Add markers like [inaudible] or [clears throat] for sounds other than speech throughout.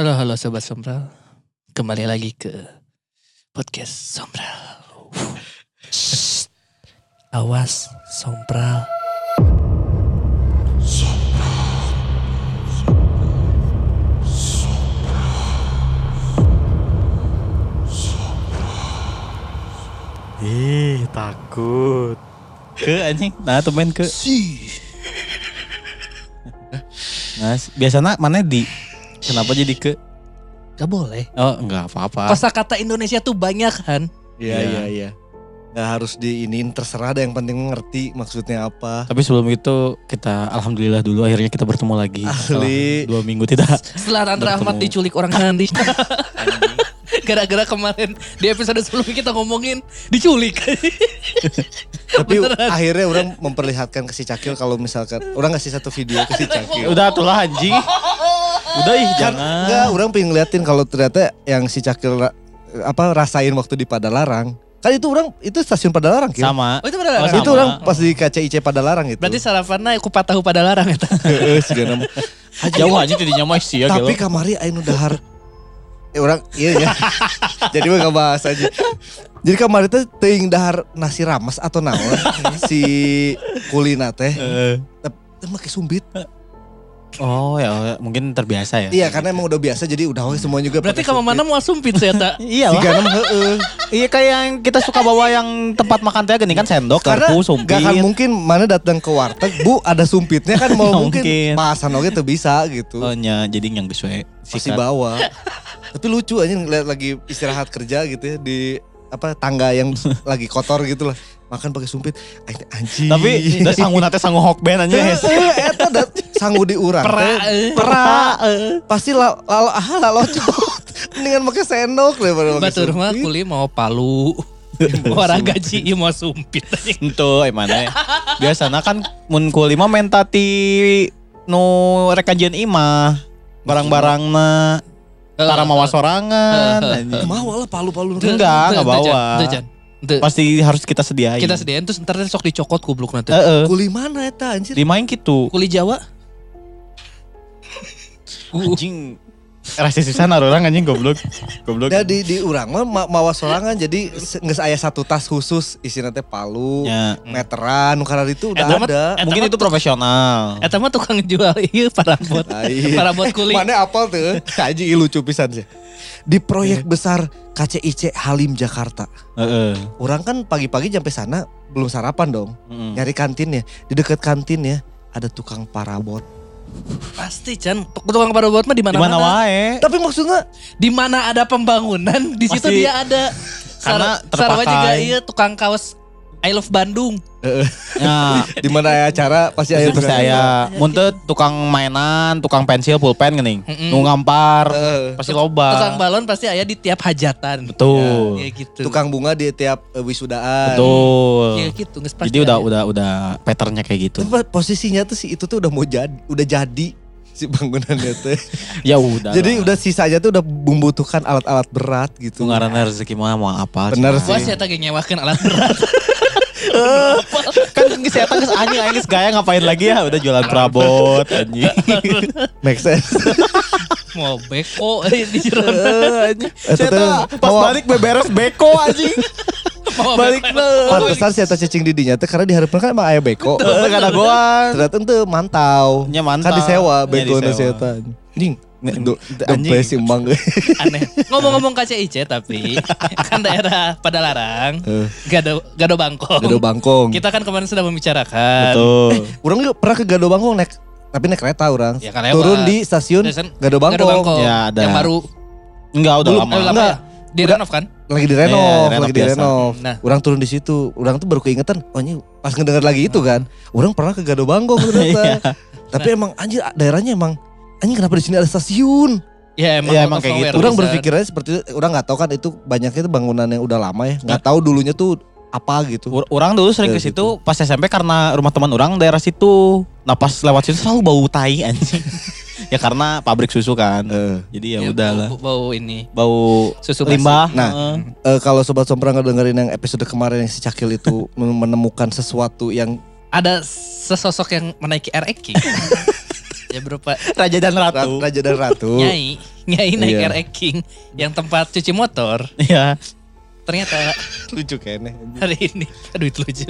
Halo halo sobat Sombral. Kembali lagi ke podcast Sombral. Shh. Awas Sombral. Ih, takut. Ke anjing, nah temen ke. Nah, biasanya mana di? Kenapa jadi ke? Gak boleh. Oh, enggak apa-apa. Kosa kata Indonesia tuh banyak kan. Iya Iya. iya iya. Nggak harus diinin terserah ada yang penting ngerti maksudnya apa. Tapi sebelum itu kita alhamdulillah dulu akhirnya kita bertemu lagi. Setelah Ahli. dua minggu tidak. Setelah Bertemu. Ahmad diculik orang Kandi. [laughs] [laughs] Gara-gara kemarin di episode sebelumnya kita ngomongin diculik. [laughs] Tapi Beneran. akhirnya orang memperlihatkan ke si Cakil kalau misalkan orang ngasih satu video ke si Cakil. Udah itulah anjing. Udah ih Kan, jangan. enggak, orang pengen ngeliatin kalau ternyata yang si Cakil apa rasain waktu di Padalarang. Kan itu orang itu stasiun Padalarang Kil. Sama. Oh itu beneran. Oh, Itu sama. orang pas di KCIC Padalarang itu. Berarti sarapannya kupat tahu pada larang ya. Heeh, [laughs] sigana mah. Jauh aja tidinya mah sih ya Tapi kamari aing nu dahar. Eh orang iya ya. [laughs] Jadi mah gak bahas aja. Jadi kamari teh teuing dahar nasi rames atau naon [laughs] si kulina teh. Eh. Teh make sumbit. Oh ya mungkin terbiasa ya. Iya karena emang udah biasa jadi udah we semua juga Berarti kamu mana mau sumpit saya tak? Iya lah. Iya kayak yang kita suka bawa yang tempat makan teh gini kan sendok, Karena garpu, sumpit. gak akan mungkin mana datang ke warteg, Bu ada sumpitnya kan mau [laughs] mungkin mungkin. pasan oge tuh bisa gitu. Oh nya jadi yang we. Pasti bawa. Tapi lucu aja ngeliat lagi istirahat kerja gitu ya di apa tangga yang [laughs] lagi kotor gitu lah. Makan pakai sumpit. Aing Anjing. Tapi da sanggup nate sanggup hokben aja. Heeh, eta da sanggup diurang Pera, teh. eh. Pera. Pasti la, la, ah, lalocot. [laughs] Mendingan pakai sendok daripada pakai Batur mah kuli mau palu. [laughs] Orang gaji ieu mau sumpit. Itu emana Biasana kan mun kuli mah menta ti nu rek kajian imah. Barang-barangna tara mawa sorangan. Mau lah palu-palu. Enggak, enggak bawa. Tuh. Tuh. Pasti harus kita sediain. Kita sediain terus ntar sok dicokot goblok nanti. Heeh. Kuli mana eta anjir? Dimain gitu. Kuli Jawa. Uh, [laughs] Anjing. Rasa sisan orang anjing goblok. Goblok. Da di di urang mah ma- mawa sorangan jadi geus aya satu tas khusus isinya teh palu, Ya. meteran, nu karena itu udah Eta mah- ada. Eta Mungkin itu profesional. Eta mah tukang jual iya parabot. Lain. Parabot kuli. Mana apal tuh? [laughs] Anjing ih, lucu pisan sih. Di proyek besar KCIC Halim Jakarta. Heeh. Orang kan pagi-pagi sampai sana belum sarapan dong. Mm. Nyari kantin ya. Di dekat kantin ya ada tukang parabot. Pasti Chan. Tukang parabot mah di Di mana mana-mana. wae. Tapi maksudnya Di mana ada pembangunan, di situ Pasti- dia ada. Karena Sar- Sarwa terpakai. juga iya tukang kaos I love Bandung. Ya, [laughs] di mana aya acara pasti aya pasti tukang- aya mun teu tukang mainan, tukang pensil, pulpen geuning. Mm-mm. Nu ngampar, Heeh. pasti loba. Tukang balon pasti ada di tiap hajatan. Betul. Ya gitu. tukang bunga di tiap eh, wisudaan. Betul. Ya gitu, Jadi udah udah udah patternnya kayak gitu. Tapi posisinya tuh si itu tuh udah mau jadi, udah jadi si bangunannya tuh. [laughs] Ya udah. Jadi udah sisanya tuh udah membutuhkan alat-alat berat gitu. ngaranna rezeki mah mau apa? Bener Wah, sih. saya tadi nyewakin alat berat. [laughs] kan geus eta geus anjing geus gaya ngapain lagi ya? Udah jualan perabot anjing. Make sense. Mau beko eh, di Jerona. Eh, anjing. Saya teh pas balik beberes beko anjing. Mau [laughs] Balik. Pantesan si eta cacing didinya tuh karena diharapkan kan emang aya beko. Kada goan. Ternyata ente mantau. Nya mantau. Kan disewa beko na si eta. Anjing. Si emang. Aneh. Ngomong-ngomong KCIC tapi [laughs] kan daerah Padalarang, Eh. Gado Gado Bangkong. Gado Bangkong. Kita kan kemarin sudah membicarakan. Betul. Orang juga pernah ke Gado Bangkong naik tapi naik kereta orang. Ya, kan lewat. Turun di stasiun Stasiun Gado Bangkong. Gado Bangkong. Ya, ada. Yang baru Enggak udah Belum. lama. eh, lama Enggak. ya? Di Udah. renov kan? lagi di renov, renov lagi di biasa. renov. Nah. Orang turun di situ, orang tuh baru keingetan, oh ini pas ngedenger lagi itu kan, orang pernah ke Gado Bangkong ternyata. [laughs] Iya. Tapi emang anjir daerahnya emang anjing kenapa di sini ada stasiun? Ya emang, Ya, emang kayak gitu. Orang berpikirnya seperti itu, orang nggak tahu kan itu banyaknya itu bangunan yang udah lama ya, nggak tahu dulunya tuh apa gitu. Ur- Orang dulu sering ke situ pas SMP karena rumah teman orang daerah situ. Nah pas lewat situ selalu bau tai anjing. [laughs] ya karena pabrik susu kan. Eh. Jadi ya, Ya, udah lah. bau, bau ini. Bau Susu limbah. Nah, Heeh. Eh, kalau sobat sompra ngedengerin yang episode kemarin yang si Cakil itu [laughs] menemukan sesuatu yang Ada sesosok yang menaiki RX King. [laughs] Ya berupa [laughs] Raja dan Ra- Ratu. Raja dan Ratu. [laughs] nyai, nyai naik Iya. RX King yang tempat cuci motor. Iya. Ternyata [laughs] Lucu kayaknya. hari ini, aduh itu lucu.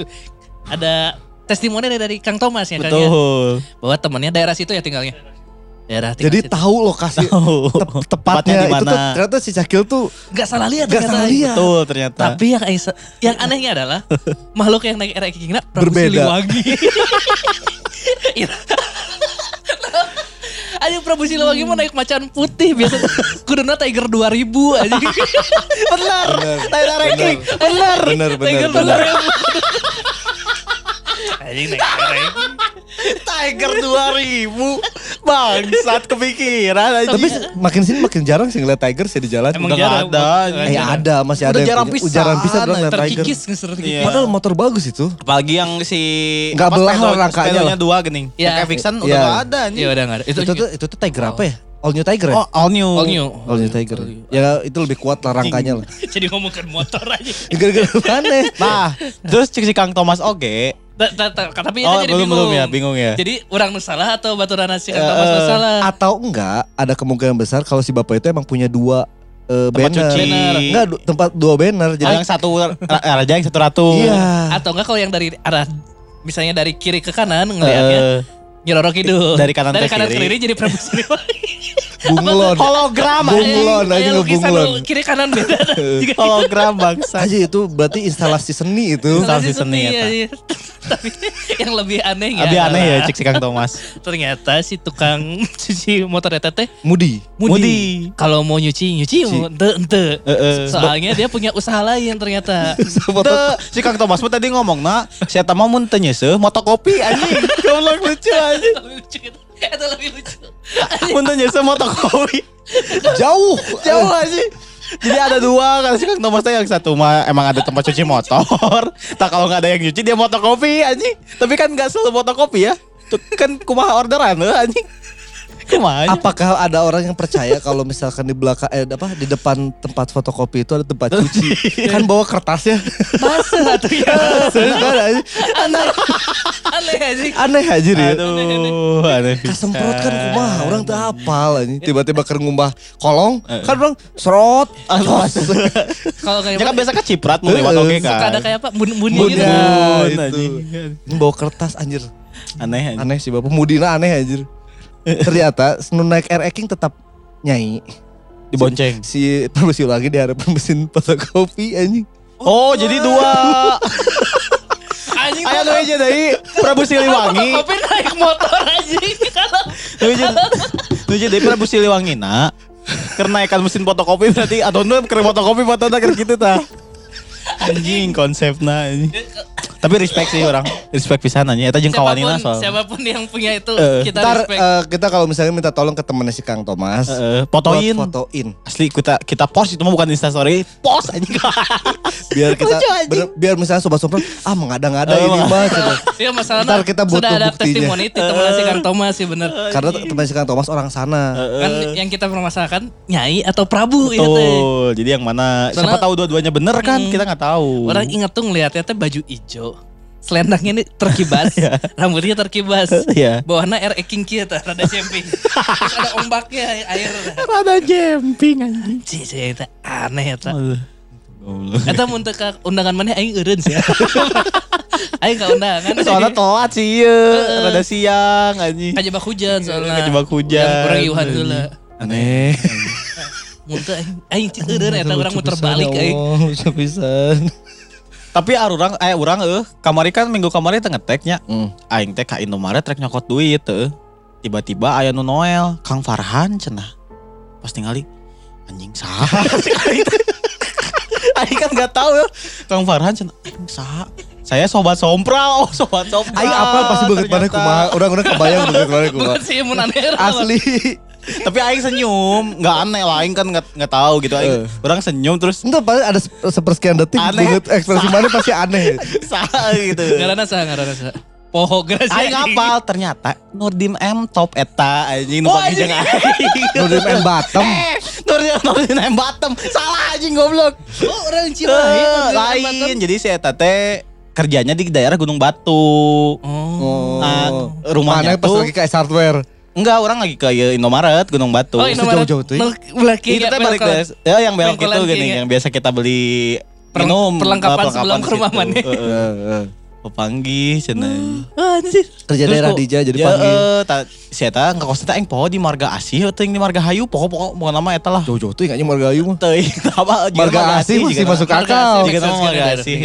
Ada testimoni dari Kang Thomas ya ya. Betul. Bahwa temannya daerah situ ya tinggalnya. Daerah tinggal Jadi situ. tahu lokasi Tahu. tep- tepatnya itu tuh mana. ternyata si Cakil tuh Gak salah lihat Nggak salah lihat. Betul ternyata. Tapi yang yang anehnya adalah makhluk yang naik RX King Berbeda. Siliwangi. Ayo Prabu Siliwangi mah naik macan putih biasa [laughs] kuduna Tiger 2000 aja. benar. [laughs] Bener. Tiger ranking. bener bener bener Tiger bener. 2000. Anjing naik RX. Tiger 2000. Bangsat kepikiran aja. Tapi makin sini makin jarang sih ngeliat Tiger sih di jalan. Emang Udah jarang. ada. Eh jarang. ada masih Udah ada yang jarang pisan. Jarang pisan orang ngeliat Tiger. Terkikis ngeser terkikis. Iya. Padahal motor bagus itu. Apalagi yang si apa, belah sepeda- rangkanya lah. dua gening. Iya. Kayak Vixen udah Iya. gak ada nih. Iya udah enggak ada. Itu, Itu tuh itu tuh Tiger apa ya? All New Tiger ya? Oh, all new. all new. All New Tiger. Ya itu lebih kuat lah rangkanya lah. [laughs] Jadi ngomongin motor aja. Gara-gara mana? Nah, terus cek si Kang Thomas oke. Ta- ta- ta- Tapi Oh, oh, jadi belum bingung. belum ya, bingung ya. Jadi orang salah atau baturan nasi kan Eh, nu salah. Atau enggak ada kemungkinan besar kalau si bapak itu emang punya dua eh, Tempat banner. cuci. Banner. Enggak, du- tempat dua banner. Jadi yang satu ra- raja yang satu ratu. iya. Atau enggak kalau yang dari arah misalnya dari kiri ke kanan ngelihatnya Eh, Nyerorok hidung. Dari kanan dari ke kanan kiri. ke kiri jadi Prabu Siliwangi. [laughs] Bunglon. hologram Bunglon aja Kayak lukisan ngebunglon. lu kiri kanan beda. [laughs] Hologram bangsa. Aja itu berarti instalasi seni itu. Instalasi seni iya, eta. iya. [laughs] Tapi yang lebih aneh Abi aneh ya cek si Kang Thomas. [laughs] Ternyata si tukang cuci motor eta teh Mudi. Mudi. Kalau mau nyuci, nyuci ente ente. Heeh. Soalnya dia punya usaha lain ternyata. Si Kang Thomas tadi ngomong na, saya mah mun teu nyeuseum motokopi anjing. Goblok lucu anjing. Itu. Lebih lucu. Mun teu nyeuseum motokopi. Jauh. Jauh anjing. Jadi ada dua kan si Kang Thomas yang satu mah emang ada tempat cuci motor. Tak kalau nggak ada yang nyuci dia motokopi anjing. Tapi kan nggak selalu motokopi ya. Tuh kan kumaha orderan heuh anjing. Apakah ada orang yang percaya kalau misalkan di belakang eh apa di depan tempat fotokopi itu ada tempat cuci? [laughs] kan bawa kertasnya. Masa [laughs] tuh ya. Aneh. Aneh aja. Aneh aja ya. Aduh, aneh pisan. Kasemprot kan kumaha orang tuh hafal anjing. Tiba-tiba keur ngumbah kolong kan orang serot. Kalau kayak Ya kan biasa keciprat mau lewat oke kan. suka ada kayak apa? Bun-bunnya Bun gitu. Bun, anjing. Bawa kertas anjir. Aneh. Aneh sih Bapak Mudina aneh anjir. Ternyata nu naik Air King tetap nyai. Dibonceng. Si permisi lagi di hadapan mesin fotokopi anjing. Oh, jadi dua. [laughs] Anjing Ayo nu aja dari Prabu Siliwangi. Kopi naik motor aja kalau Nu aja nu aja dari Prabu Siliwangi na. Karena ikan mesin fotokopi berarti atau nu keur fotokopi foto keur gitu tah. Anjing konsepna anjing. Tapi respect sih orang. Respect pisan anjing eta jeung kawanina siapa pun, soal. siapa pun yang punya itu Eh, kita Ntar respect. eh, kita kalau misalnya minta tolong ke temennya si Kang Thomas. Buat fotoin. fotoin. Asli kita kita post itu mah bukan Insta story, post anjing. [laughs] Biar kita bener- biar misalnya sobat-sobat ah mengada-ngada Oh, ini mah. cenah. [laughs] Iya masalahnya Ntar kita butuh sudah ada buktinya. testimoni itu teman si Kang Thomas sih bener. Karena teman si Kang Thomas orang sana. Kan yang kita permasalahkan Nyai atau Prabu ya teh. Betul. Jadi yang mana siapa tahu dua-duanya bener kan kita nggak tahu. Orang inget tuh ngeliatnya teh baju hijau. Selendangnya ini terkibas, [laughs] rambutnya terkibas. [laughs] Iya. Bawahnya air eking kia tah, rada camping. Terus ada ombaknya air. Rada jemping anjing. Cih, cih, eta aneh eta. Aduh. Goblok. Eta mun teu undangan mana aing eureun sih. [laughs] aing ka undangan. Soalnya telat sih ya, rada siang anjing. kajebak hujan soalnya. Kejebak hujan. Urang iuhan heula. Aneh. Mun teu aing aing cik eureun eta urang muter balik aing. Oh, bisa-bisa. Tapi arurang eh urang eueuh, kamari kan minggu kamari teh ngeteknya. Hmm. Aing teh ka Indomaret rek nyokot duit teu. Tiba-tiba aya nu Noel, Kang Farhan cenah. Pas ningali anjing saha. [laughs] [laughs] Aing kan gak tahu ya. Kang Farhan cenah anjing saha. Saya sobat sompral, [laughs] oh sobat sompral. Aing apa pasti begitu mana kumaha. Orang-orang kebayang begitu mana kumaha. Asli. Tapi Aing senyum, nggak aneh lah, Aing kan nggak nggak tahu gitu. Aing, Eh. orang senyum terus Itu paling ada se- sepersekian detik Aneh. banget ekspresi mana pasti aneh. [laughs] saha gitu. Ngaranna saha ngaranna saha? Poho geus Aing apal ternyata Nurdim M top eta anjing Oh, nu bagi jeung aing. [laughs] Nurdim M Batem. Eh, Nurdim Nurdim M Batem. Salah anjing goblok. Oh, orang Eh, Cimahi. lain. Jadi si eta teh kerjanya di daerah Gunung Batu. Oh. Nah, rumahnya Mana pas lagi ke S Hardware. Enggak, orang lagi ke Indomaret Gunung Batu. Oh, Indomaret. Sejauh-jauh tuh ya? Kiri Itu ya, teh balik belok ke ya yang belok itu gini ya. yang biasa kita beli Per- minum perlengkapan eh, sebelum ke rumah mana. Heeh. Pepanggih cenah. Ah, anjir. Kerja Terus daerah Dija jadi ya, panggil. eh, ta- si eta ngekos teh aing poho di Marga Asih atau yang di Marga Hayu pokok-pokok mau nama eta lah. Jauh-jauh tuh kayaknya Marga Ayu mah. Teuing [laughs] apa Marga Asih masih masuk akal. Asih. Jika nama Marga. Asih.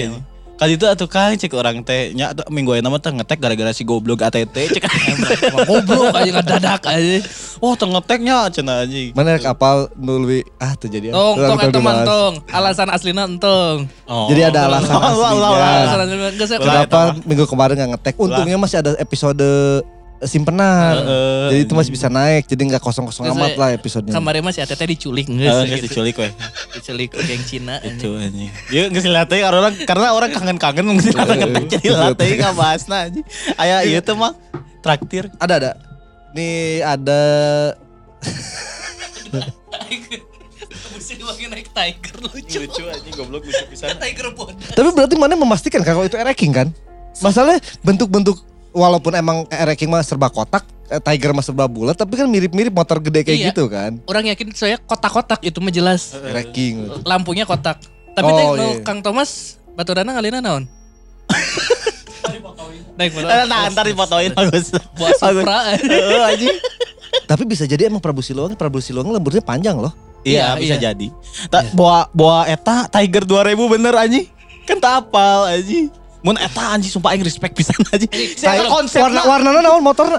Kali itu atuh kan cek orang teh nya atuh minggu enak mah teh ngetek gara-gara si goblok ATT cek [laughs] Goblok aja ngedadak aja. Oh, teu ngeteknya cenah anjing. Mana kapal nulwi ah terjadi Tong, tong, Udah eta mah dibahas. tong. Alasan aslina entong. Oh. Jadi ada alasan [laughs] aslinya. Ya, Kenapa minggu kemarin nggak ngetek? Untungnya masih ada episode simpenan. Heeh. Jadi itu masih bisa naik. Jadi nggak kosong-kosong amat lah episodenya. Kemarin mah si Atete diculik Eh, geus. geus gitu. diculik weh. Diculik ke geng Cina. Itu anjing. Ya geus latih karena orang karena orang kangen-kangen geus latih ngetek jadi latih ka bahasna anjing. Aya ieu teh mah traktir. Ada ada. Nih ada Mesti dipakai naik tiger lucu. Lucu anjing goblok lucu pisan. Tiger bodas. Tapi berarti mana memastikan kalau itu ereking kan? Masalahnya bentuk-bentuk walaupun emang ereking mah serba kotak, eh, tiger mah serba bulat, tapi kan mirip-mirip motor gede kayak Iya. gitu kan? Orang yakin saya kotak-kotak itu mah jelas. Ereking. Lampunya kotak. Tapi Oh, iya. Kang Thomas baturana ngalina naon? Naik motor. Eh, Nah, ntar difotoin bagus. Buat Supra. Heeh. Tapi bisa jadi emang Prabu Siluang, Prabu Siluang lemburnya panjang loh. Iya, Iya, bisa iya. jadi. Tak bawa bawa eta Tiger 2000 bener anjing. Kan tak apal anjing. Mun eta anjing sumpah aing respect pisan anjing. Saya konsep warna warnanya naon motornya?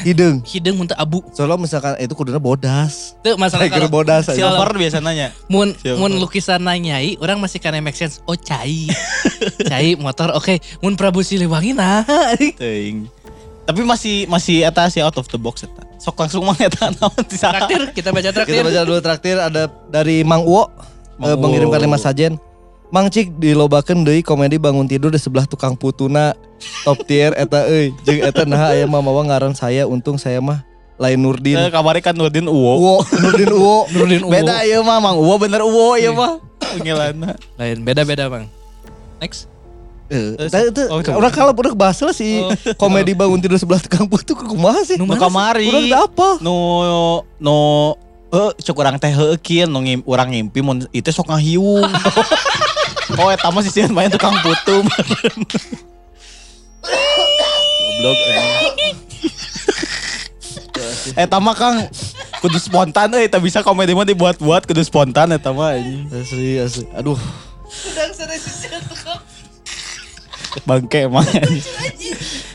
Hidung. Hidung muntah abu. Soalnya misalkan itu kuduna bodas. Tuh masalah Tiger kalau bodas aja. silver biasa nanya. mun Siapa? mun lukisan nanyai orang masih kan make sense. Oh cai. [laughs] cai motor oke. Mun Prabu Siliwangi nah. [laughs] Teuing. Tapi masih masih eta sih out of the box eta. Sok langsung mah eta naon. Traktir kita baca traktir. Kita baca dulu traktir ada dari Mang Uwo. Mang eh, mengirimkan lima sajen. Mang Cik dilobakeun deui komedi bangun tidur di sebelah tukang putuna top tier eta euy jeung eta nah aya mah mawa ngaran saya untung saya mah lain Eh, Nurdin. kabari kan Nurdin Uwo. Uwo, Nurdin Uwo. [laughs] Nurdin Uwo. Beda ieu mah Mang Uwo bener Uwo ieu mah. Panggilanna. Lain beda-beda bang. Next. Eh, Eh, itu oh, orang kalau udah bahas lah si Oh. komedi bangun tidur sebelah tukang putu kumaha sih? Nu Nu mana sih? kamari. Urang teu apa? Nu nu eh cuk urang teh heuh kieu nu ngim, urang ngimpi mun itu sok ngahiung. [laughs] oh eta mah sisian main tukang putu. Goblok. Eta mah Kang kudu spontan euy, tak bisa komedi mah dibuat-buat kudu spontan eta mah anjing. Asli asli. Aduh. Bangke emang.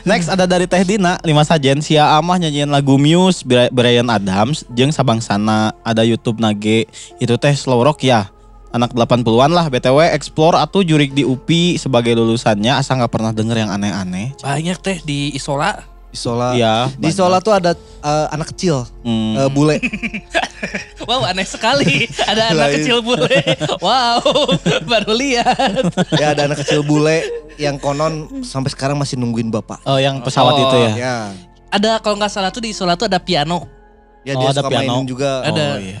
Next ada dari Teh Dina, lima sajen Sia Amah nyanyian lagu Muse, Bri- Brian Adams, jeung Sabangsana ada YouTube nage itu teh slow rock ya. Anak 80-an lah BTW explore atau jurik di UPI sebagai lulusannya asal nggak pernah denger yang aneh-aneh. Banyak teh di Isola. Isola. Iya. Di Isola tuh ada eh, anak kecil, Hmm. eh, bule. [laughs] Wow aneh sekali. Ada anak Lain. kecil bule. Wow [laughs] baru lihat. ya ada anak kecil bule yang konon sampai sekarang masih nungguin bapak. Oh yang pesawat Oh. itu ya. Ya. Ada kalau nggak salah tuh di Isola tuh ada piano. Ya Oh, dia ada suka piano. mainin juga. Ada. Oh, iya.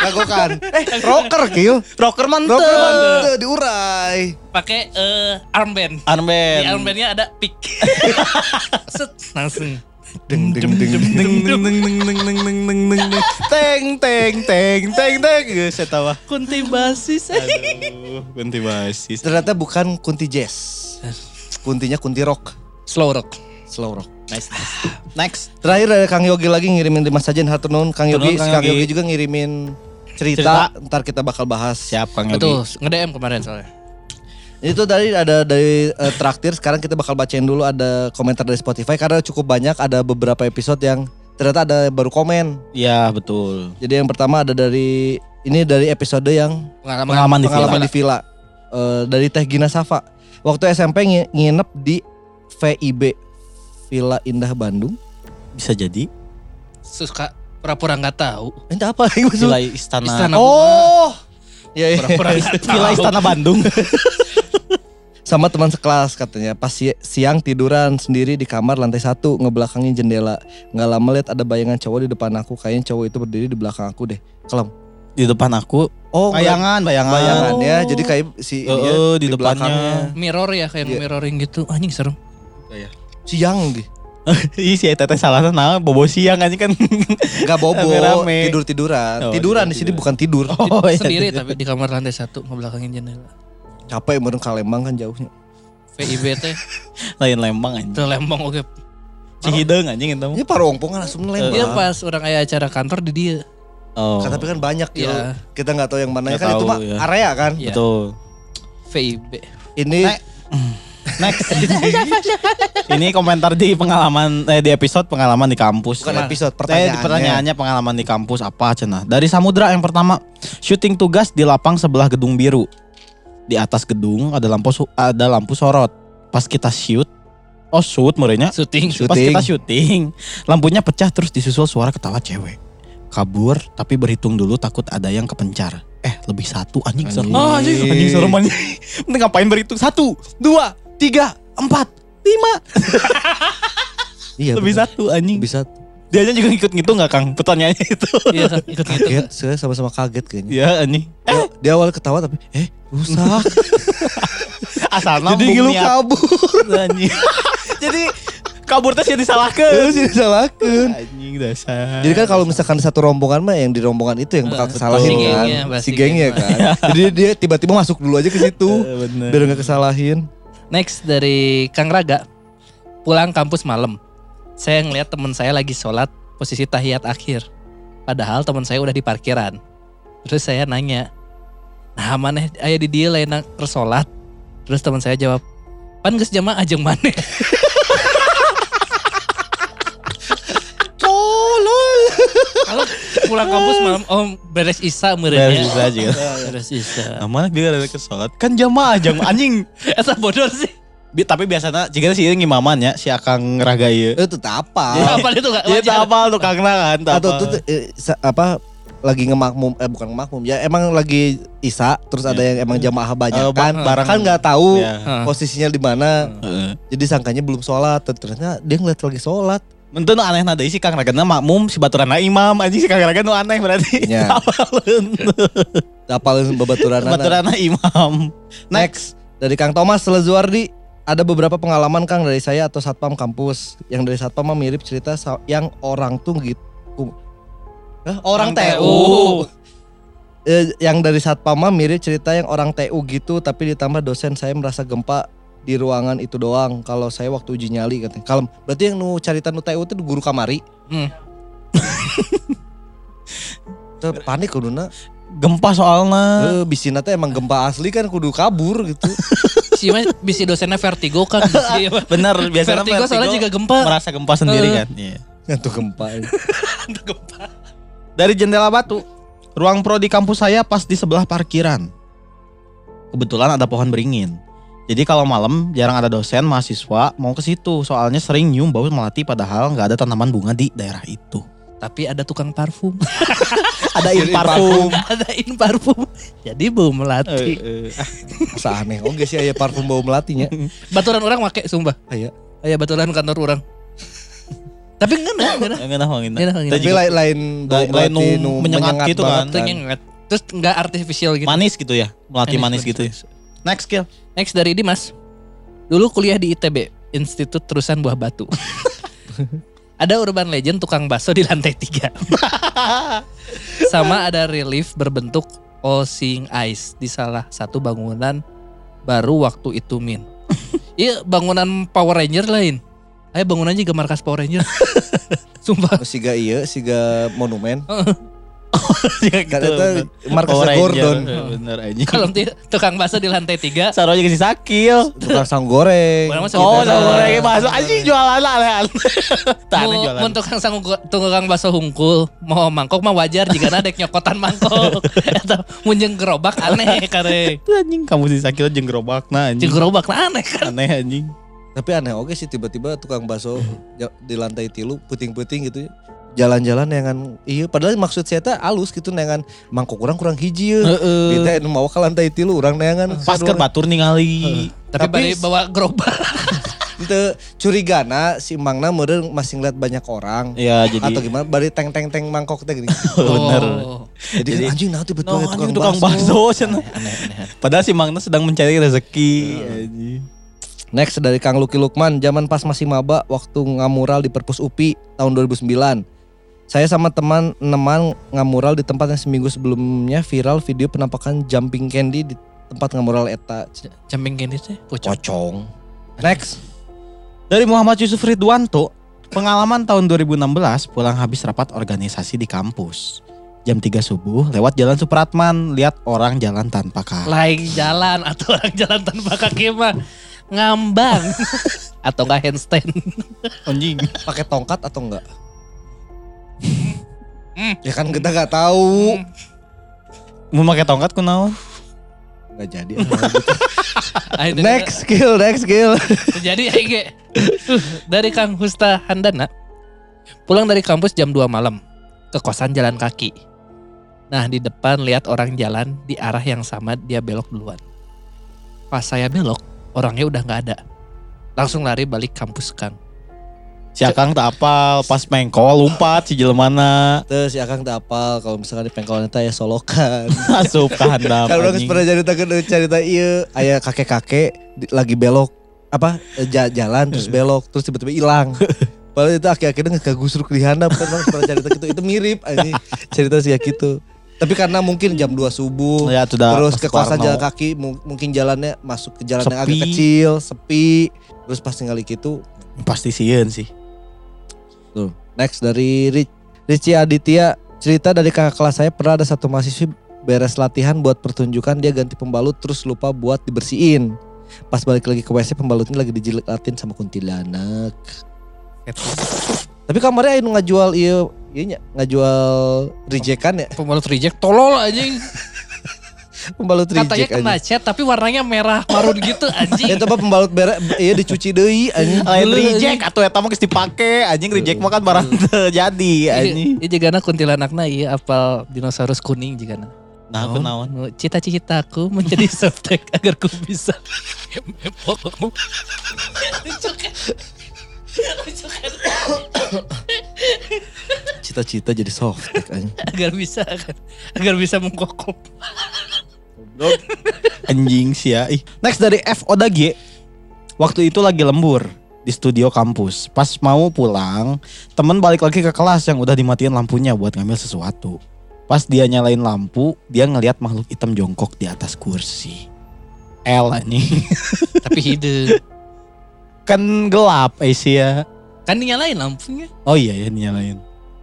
Lakukan. [laughs] Eh, rocker kieu. rocker mantep Rocker mantep diurai. Pakai eh, armband. Di armband armbandnya ada pick. [laughs] Set langsung. Deng deng deng deng. deng deng deng deng deng deng deng deng deng deng teng teng teng teng teng geus eta mah Kunti basis. aduh ganti basis Ternyata bukan kunti jazz. Kuntinya kunti rock. Slow rock. Slow rock. nice nice next Terakhir ada Kang Yogi lagi ngirimin lima sajen hatur nuhun Kang Yogi. Kang. Yogi juga ngirimin cerita. Ntar kita bakal bahas. siap Kang Yogi Betul, nge-DM kemarin soalnya. Itu tadi ada dari eh, traktir. Sekarang kita bakal bacain dulu ada komentar dari Spotify karena cukup banyak. Ada beberapa episode yang ternyata ada baru komen. iya betul Jadi yang pertama ada dari ini dari episode yang Pengalaman. pengalaman di pengalaman villa di villa Eh, dari Teh Gina Safa. Waktu SMP ngi- nginep di VIB Villa Indah Bandung. bisa jadi Suka Pura-pura nggak tahu. Ini apa lagi [laughs] maksud? Villa Istana. Istana Oh. Iya, iya. Pura-pura nggak tahu. Villa Istana Bandung. [laughs] Sama teman sekelas katanya. Pas si- siang tiduran sendiri di kamar lantai satu ngebelakangin jendela. Nggak lama lihat ada bayangan cowok di depan aku. Kayaknya cowok itu berdiri di belakang aku deh. Kelem. di depan aku. Oh, Bayangan, bayangan. bayangan ya. Oh. Jadi kayak si Eh, dia eh, di depannya. belakangnya. Mirror ya kayak Iya. mirroring gitu. Anjing serem. Siang gitu. [laughs] Ih si Teteh salah nah bobo siang aja kan. Enggak bobo, tidur-tiduran. Oh, tiduran di sini bukan tidur. Oh, iya. Sendiri tapi di kamar lantai satu ngebelakangin jendela. Capek meureun ka Lembang kan jauhnya. VIB teh [laughs] Lain Lembang aja. itu Lembang oke. Cihideung anjing itu. Ini parongpong kan langsung Lembang. Dia pas orang aya acara kantor di dia. Oh. Kan, tapi kan banyak ya. Iya. Kita nggak tahu yang mana Nggak kan itu tahu, mah ya. area kan. Iya. Betul. VIB. Ini Nek. [laughs] Next. Ini komentar di pengalaman eh di episode pengalaman di kampus. bukan episode Eh, pertanyaannya. di pertanyaannya pengalaman di kampus apa cenah? Dari Samudra yang pertama, syuting tugas di lapang sebelah gedung biru. Di atas gedung ada lampu ada lampu sorot. Pas kita shoot, oh shoot merenya. Syuting. Shoot. Pas Syuting. kita syuting, lampunya pecah terus disusul suara ketawa cewek. Kabur, tapi berhitung dulu takut ada yang kepencar. Eh, lebih satu anjing serem. Anjing. Oh, anjing, anjing serem anjing. [laughs] Mending ngapain berhitung? Satu, dua, tiga, empat, lima. [laughs] Iya. lebih bener. satu anjing. Bisa Dia aja juga ngikut ngitung gak Kang? Pertanyaannya itu. Iya kan ikut gitu. kaget, saya sama-sama kaget kayaknya. Iya anjing. Dia, dia awal ketawa tapi eh rusak. [laughs] Asal Jadi ngilu kabur. [laughs] anjing. Jadi kabur teh sih disalahkan. Terus ini salahkan. Anjing dasar. Jadi kan kalau misalkan satu rombongan mah yang di rombongan itu yang bakal Eh, kesalahin si kan. gengnya, bahas Si si gengnya geng. kan. Jadi dia tiba-tiba masuk dulu aja ke situ. Eh, bener. Biar nggak kesalahin. Next dari Kang Raga. Pulang kampus malam. Saya ngeliat teman saya lagi sholat posisi tahiyat akhir. Padahal teman saya udah di parkiran. Terus saya nanya, nah mana ayah di dia lain sholat? Terus teman saya jawab, pan geus jamaah ajeng mana? [laughs] Kalau pulang kampus malam, oh beres isa meureun Beres ya. isa aja. Beres isa. Nah, mana dia ada ke sholat? Kan jamaah jam anjing. [laughs] Eta bodoh sih. Bi- tapi biasanya jika sih ngimaman ya si akang raga ieu. Itu tak apa. Ya, apa itu gak tak apa tuh kangna kan, tak Atau tuh eh, sa- apa lagi ngemakmum eh bukan ngemakmum ya emang lagi isa terus ada yang emang jamaah banyak Eh, kan bareng. kan nggak tahu Ya. Heeh. posisinya di mana Heeh. jadi sangkanya belum sholat ternyata dia ngeliat lagi sholat Menteu nu aneh nada si Kang Raga makmum si baturana imam anjing si Kang Raga nu aneh berarti. [laughs] Nya. Apaleun. apalin babaturan Baturana imam. Next dari Kang Thomas Lezuardi ada beberapa pengalaman Kang dari saya atau satpam kampus yang dari satpam mah mirip cerita yang orang tuh gitu Hah? orang Orang TU TU. Eh, yang dari satpam mah mirip cerita yang orang TU gitu tapi ditambah dosen saya merasa gempa di ruangan itu doang kalau saya waktu uji nyali katanya kalem berarti yang nu cerita nu TU itu guru kamari Hmm. [laughs] Tuh, panik kuduna Gempa soalnya. eh, bisina teh emang gempa asli kan kudu kabur gitu [laughs] Si mah bisi dosennya vertigo kan. Iya. [laughs] Bener biasanya vertigo soalnya juga gempa. merasa gempa sendiri Eh. kan. Iya. Ngantuk gempa Dari jendela batu. Ruang pro di kampus saya pas di sebelah parkiran. Kebetulan ada pohon beringin. Jadi kalau malam jarang ada dosen mahasiswa mau ke situ. Soalnya sering nyium bau melati padahal nggak ada tanaman bunga di daerah itu. Tapi ada tukang parfum. [laughs] Ada in parfum. ada in parfum. Jadi bau melati. Eh, eh. Masa aneh oke sih aya parfum bau melatinya Baturan orang make sumpah. Aya. Aya baturan kantor orang. Tapi enggak nah, enggak. Enggak wangi. Enggak Tapi lain lain bau melati nu nu menyengat menyengat gitu banget kan. Nyengat. Terus enggak artificial gitu. Manis gitu ya. Melati Manis, manis, manis, gitu ya. Next skill. Next dari Dimas. Dulu kuliah di ITB, Institut Terusan Buah Batu. [laughs] ada urban legend tukang bakso di lantai tiga. [laughs] Sama ada relief berbentuk Osing Ice di salah satu bangunan baru waktu itu min. [laughs] Iya bangunan Power Ranger lain. Ayo bangunan juga markas Power Ranger. Sumpah. siga iya siga monumen [laughs] Ya, kan gitu. Power Ranger. Gordon Bener aja. [laughs] Kalau tukang bakso di lantai tiga. Saro aja si sakil. tukang sang goreng Oh, sama goreng bakso anjing jualan aneh Tane Mau, jualan. mau tukang sang tukang bakso hungkul mau mangkok mah wajar jika ada nyokotan mangkok [laughs] atau munjeng gerobak aneh kare Itu anjing kamu si sakil jeung gerobakna anjing. jeung gerobak nah aneh kan Aneh anjing. tapi aneh oke sih tiba-tiba tukang bakso ja- di lantai tilu puting-puting gitu ya jalan-jalan dengan iya padahal maksud saya teh alus gitu dengan mangkok kurang kurang hiji ya. Heeh. Kita mau ke lantai tilu orang neangan Pas ke batur ningali. Tapi, Tapi- bari bawa gerobak. [laughs] Itu curigana si Mangna meureun masih ngeliat banyak orang. Iya jadi. Atau gimana bari teng teng teng mangkok teh gini. [laughs] Bener. Oh. Jadi, Jadi- anjing nah betul No, ya anjing tukang bakso. [laughs] Padahal si Mangna sedang mencari rezeki. anjing. Next dari Kang Luki Lukman, zaman pas masih maba waktu ngamural di Perpus UPI tahun 2009. Saya sama teman neman ngamural di tempat yang seminggu sebelumnya viral video penampakan jumping candy di tempat ngamural eta. Jumping candy teh pucuk. Pocong. Next. Dari Muhammad Yusuf Ridwanto, pengalaman tahun 2016 pulang habis rapat organisasi di kampus. Jam 3 subuh lewat jalan Supratman, lihat orang jalan tanpa kaki. Lain jalan atau orang jalan tanpa kaki mah ngambang [laughs] atau enggak handstand. Anjing. Pakai tongkat atau enggak? Hmm. Ya kan kita nggak tahu. Mau pakai tongkat kunaon? Nggak jadi. [laughs] [laughs] Next skill, next skill. [laughs] Jadi Ege dari Kang Husta Handana pulang dari kampus jam 2 malam ke kosan jalan kaki. Nah di depan lihat orang jalan di arah yang sama dia belok duluan. Pas saya belok orangnya udah nggak ada. Langsung lari balik kampus Kang. Si Akang tak apal, pas mengkol lompat si jelemana Terus ya Kang tak apal kalau misalkan di pengkolan eta ya solokan. [laughs] asup ke [laughs] handap. Kalau orang pernah cerita ke cerita iya ayah kakek-kakek lagi belok apa eh, ja- jalan terus belok terus tiba-tiba hilang. [laughs] Padahal itu akhir-akhirnya ngegusur ke handap kan pernah cerita gitu itu mirip anjing cerita sih gitu. Tapi karena mungkin jam 2 subuh Ya sudah terus pas ke kawasan Warno. jalan kaki mu- mungkin jalannya masuk ke jalan yang agak Sepi. kecil, sepi. Terus pas tinggal gitu Pasti sieun sih. Tuh, next dari Rich, Richie Aditya cerita dari kakak kelas saya pernah ada satu mahasiswi beres latihan buat pertunjukan dia ganti pembalut terus lupa buat dibersihin. Pas balik lagi ke WC pembalutnya lagi dijilatin sama kuntilanak. Tapi kamarnya anu ngajual iya iya ngajual rejekan ya. Pembalut reject tolol anjing. [laughs] Pembalut Katanya reject kena aja. cat tapi warnanya merah marun gitu anjing. [laughs] Ya coba pembalut beres iya dicuci deui anjing. Lain Dulu, reject atau eta mah geus dipake, anjing reject mah kan barang teu [laughs] jadi anjing. Iya jigana kuntilanakna iya apal dinosaurus kuning jigana. Nah, aku naon? Nu, Cita-citaku menjadi [laughs] softtek agar ku bisa? Cita-cita jadi soft anjing. agar bisa agar, agar bisa Anjing sih ya. Ih. Next dari F Oda G. Waktu itu lagi lembur di studio kampus. Pas mau pulang, temen balik lagi ke kelas yang udah dimatiin lampunya buat ngambil sesuatu. Pas dia nyalain lampu, dia ngelihat makhluk hitam jongkok di atas kursi. L anjing. [laughs] Tapi hidup. kan gelap Asia. Kan dinyalain lampunya. Oh iya ya dinyalain.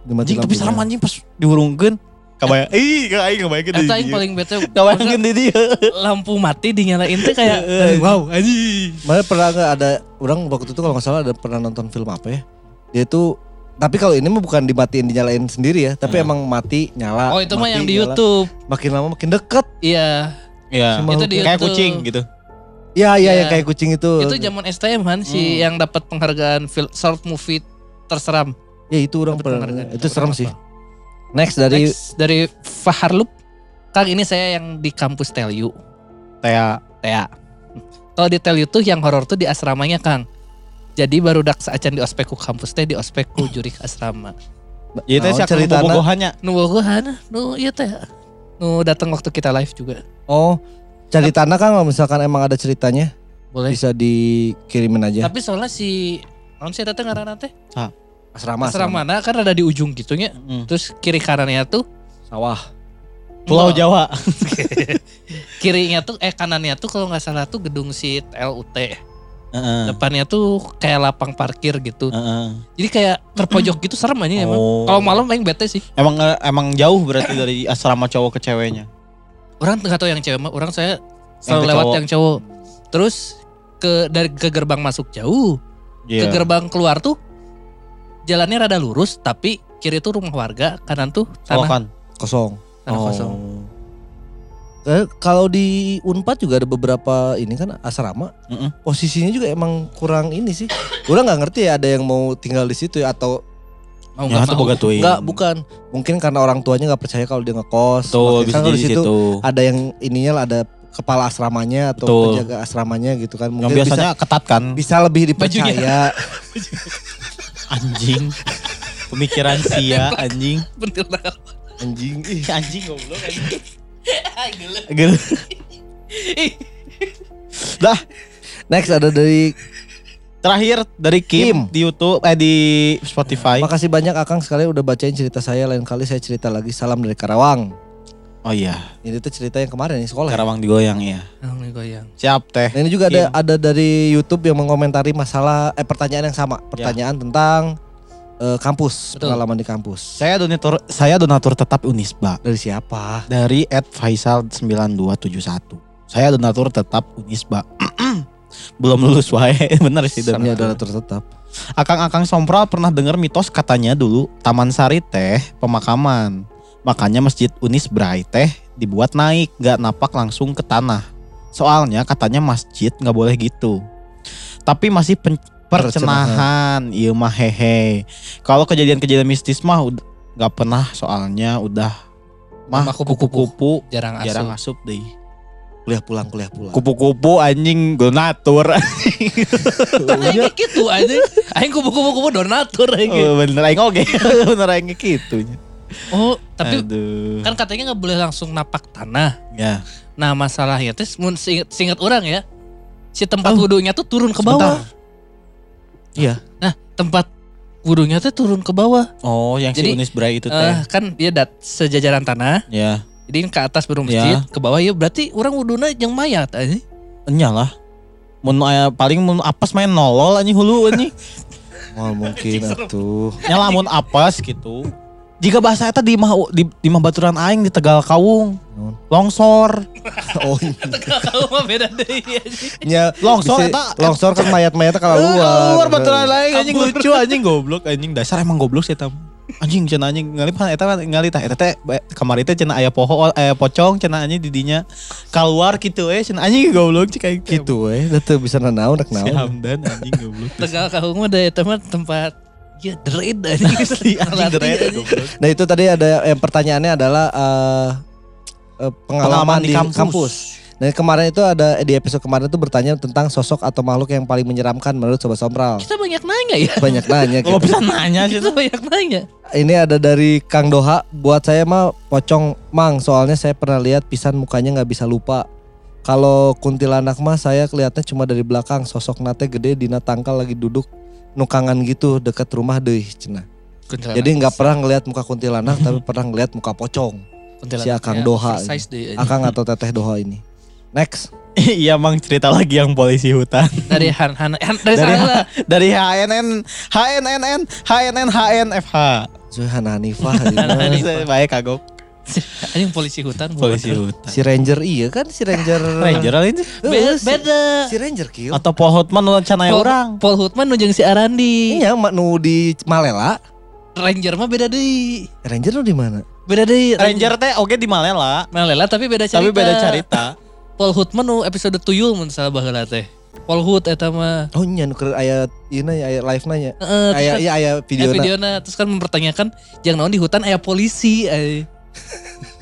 Anjing tapi serem anjing pas diurungkeun. Kabayang, ih aing kebayangkeun Eta di yang dieu. paling bete. Kabayangkeun di dia. lampu mati dinyalain teh kayak wow anjing. Mana pernah nggak ada orang waktu itu kalau nggak salah ada pernah nonton film apa ya? Dia itu tapi kalau ini mah bukan dimatiin dinyalain sendiri ya, tapi Hmm. emang mati nyala. Oh itu mah mati, yang di nyala. YouTube. Makin lama makin deket. Iya. Iya. Si Itu di Kayak YouTube. kucing gitu. Iya iya Iya. yang kayak kucing itu. Itu zaman STM kan si Hmm. yang dapat penghargaan film short movie terseram. Ya itu orang pernah. Itu serem Apa? sih. Next dari Next, dari Faharlup. Kang ini saya yang di kampus Telyu. Kayak Tea. Kalau di Telyu tuh yang horor tuh di asramanya Kang. Jadi baru dak saacan di ospekku kampus teh di ospekku [laughs] jurik asrama. Ya itu Naon sih aku ceritana? bobogohannya. Nu bogohan, nu iya teh. Nu datang waktu kita live juga. oh cari tanah kan kalau misalkan emang ada ceritanya Boleh. bisa dikirimin aja. Tapi soalnya si non sih datang ngaranna teh. Asrama, Asrama mana kan ada di ujung gitunya. Mm. Terus kiri kanannya tuh sawah. Pulau Enggak. Jawa. [laughs] Kirinya tuh eh kanannya tuh kalau nggak salah tuh gedung si LUT. Heeh. Depannya tuh kayak lapang parkir gitu. Heeh. Jadi kayak terpojok gitu serem aja emang. Oh. Kalau malam paling bete sih. Emang emang jauh berarti dari asrama cowok ke ceweknya. Orang nggak tahu yang cewek mah. Orang saya selalu lewat cowok. yang cowok. Terus ke dari ke gerbang masuk jauh. Ke Iya. gerbang keluar tuh jalannya rada lurus tapi kiri tuh rumah warga, kanan tuh tanah, Solokan. Kosong. tanah kosong. Oh. Eh, kalau di Unpad juga ada beberapa ini kan asrama. Mm-mm. Posisinya juga emang kurang ini sih. Orang nggak ngerti ya ada yang mau tinggal di situ ya atau Mau Ya nggak tuh mau. boga tuh. Enggak, bukan. Mungkin karena orang tuanya nggak percaya kalau dia ngekos. Makanya bisa kan di situ situ. ada yang ininya lah ada kepala asramanya atau Betul. penjaga asramanya gitu kan. Yang Mungkin biasanya ketat kan. bisa, bisa lebih dipercaya. [laughs] Anjing. Pemikiran sia anjing. Bentil nakal. Anjing. Ih, Anjing goblok anjing. Gel. Dah, Next ada dari terakhir dari Kim, Kim. di YouTube eh di Spotify. Makasih banyak Akang sekali udah bacain cerita saya. Lain kali saya cerita lagi. Salam dari Karawang. Oh iya, Ini tuh cerita yang kemarin nih sekolah. ya. Karawang digoyang ya. Oh, ini goyang. Siap teh. Nah, ini juga ada Kim. ada dari YouTube yang mengomentari masalah eh pertanyaan yang sama, pertanyaan tentang eh, kampus, Betul. pengalaman di kampus. Saya donatur saya donatur tetap Unisba Dari siapa? dari @faisal9271. Saya donatur tetap Unisba. [clears throat] Belum lulus wae, [laughs] bener sih donatur. donatur tetap. Akang-akang Sompral pernah dengar mitos katanya dulu Taman Sari teh pemakaman. Makanya Masjid Unisbrai teh dibuat naik, gak napak langsung ke tanah. Soalnya katanya masjid nggak boleh gitu. Tapi masih pen- percenahan, iya mah hehe. Kalau kejadian-kejadian mistis mah udah nggak pernah soalnya udah mah kupu-kupu. kupu-kupu Jarang asup. jarang asup deh. Kuliah pulang, kuliah pulang. Kupu-kupu anjing donatur. [laughs] Aing kayak gitu aja. Aing kupu-kupu kupu donatur aing. Oh, bener aing oge. [laughs] bener aing gitu. Oh, tapi Aduh. kan katanya nggak boleh langsung napak tanah. ya. Nah masalahnya tuh mun singet, orang ya, si tempat Oh. wudhunya tuh turun ke bawah. Iya. Nah tempat wudhunya tuh turun ke bawah. Oh, yang Jadi, si Unisbrai itu teh. Eh, kan dia dat sejajaran tanah, ya. jadi ke atas baru masjid, ke bawah ya berarti orang wudhunya yang mayat aja. Enyalah. Mun aya paling mun apes main nolol anjing hulu anjing. [laughs] Mal mungkin atuh. Nya lamun apes gitu. Jika bahasa eta di mah di, di mah baturan aing di Tegal Kawung. Longsor. [laughs] Oh, [laughs] Kalau mah beda deh. nya Longsor eta longsor kan mayat-mayatnya kalau Keluar, luar. keluar baturan aing anjing lucu anjing goblok anjing dasar emang goblok sih eta. Anjing cenah anjing ngalih pan eta mah ngalih tah eta teh kamari teh cenah aya poho aya pocong cenah anjing di dinya keluar gitu we cenah anjing goblok cik aing. Gitu we, da teu bisa nanaon rek Si naon. Hamdan anjing goblok. [laughs] Tegal kahung mah da eta mah tempat ya dread. Asli [laughs] goblok. Nah itu tadi ada yang pertanyaannya adalah eh, eh, pengalaman, di, kampus. Nah kemarin itu ada di episode kemarin itu bertanya tentang sosok atau makhluk yang paling menyeramkan menurut Sobat Sompral. Kita banyak nanya ya. Banyak nanya. Oh [laughs] gitu. bisa nanya sih Kita banyak nanya. Ini ada dari Kang Doha. Buat saya mah pocong mang. Soalnya saya pernah lihat pisan mukanya nggak bisa lupa. Kalau kuntilanak mah saya kelihatnya cuma dari belakang. Sosok nate gede dina tangkal lagi duduk nukangan gitu dekat rumah deh cenah. Jadi nggak pernah ngelihat muka kuntilanak [laughs] tapi pernah ngelihat muka pocong. si Akang Doha Size deh. Akang atau Teteh Doha ini. Next. [laughs] Iya mang cerita lagi yang polisi hutan. [laughs] Dari Han, Han, Han- dari, Dari sana dari HNN HNNN HNN HNFH. Zuhan ini. Hanifah. Baik kagok. [laughs] Anjing polisi hutan. Polisi bukan. hutan. si Ranger iya kan si Ranger. [laughs] Ranger ini Beda. si, beda. si Ranger kill. atau Paul Hotman nu can aya Paul, orang. Paul Hutman nujung si Arandi. Iya, mak nu di Malela. Ranger mah beda deh. Ranger nu di mana? Beda deh. Ranger teh oke di Malela, Malela tapi beda cerita. tapi beda cerita. Paul Hutman nu episode tuyul mun salah baheula teh. Paul Hut eta mah. Oh nya nu keur aya ieu na aya live nanya. Heeh, terus Aya kan- iya aya video Video videona terus kan mempertanyakan jangan naon di hutan aya polisi. eh.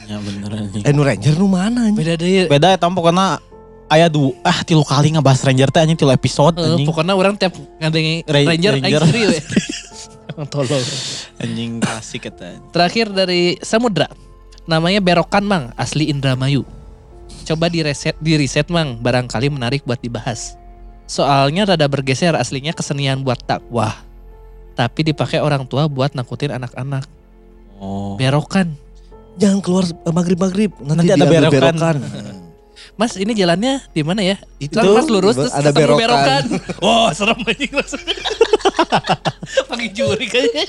Ya bener anjing. Eh nu Ranger nu mana anjing? Beda deh. Beda eta pokoknya aya du ah tilu kali ngebahas Ranger teh anjing tilu episode anjing. pokoknya orang tiap ngadengi Ra- Ranger, Ranger. [laughs] Emang tolol. Anjing klasik eta. Terakhir dari Samudra. Namanya Berokan Mang, asli Indramayu. Coba di reset, di reset Mang, barangkali menarik buat dibahas. Soalnya rada bergeser aslinya kesenian buat dakwah. Tapi dipakai orang tua buat nakutin anak-anak. Oh. Berokan. Jangan keluar eh, maghrib-maghrib nanti, Nanti ada diambil berokan. [laughs] Mas ini jalannya di mana ya? Itu Kan mas lurus terus ada ketemu berokan. [laughs] Wah serem anjing maksudnya. [laughs] Pakai juri kayaknya.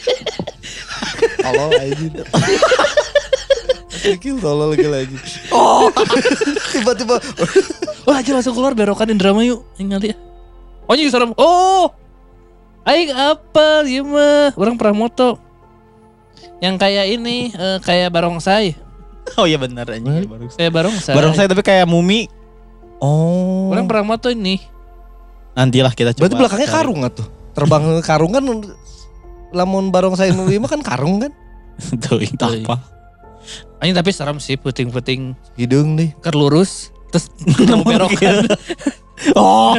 Tolol anjing. Kill tolol lagi lagi. Oh, tiba-tiba Wah aja langsung keluar berokan Indramayu. Ingat ya. Oh ini serem. Oh. Aing apa ya mah. Orang pernah moto. Yang kayak ini eh, kayak barongsai. Oh iya bener anjing baru. Kayak barongsai. Bareng saya tapi kayak mumi. Oh. Orang pernah moto ini. Nantilah kita coba. Berarti belakangnya cari. karung tuh. Terbang karung kan lamun barongsai nu lima kan karung kan [laughs] Tuh, itu Teuing. apa? Anjing tapi serem sih puting-puting hidung nih ker lurus terus [laughs] berokan. [laughs] Oh,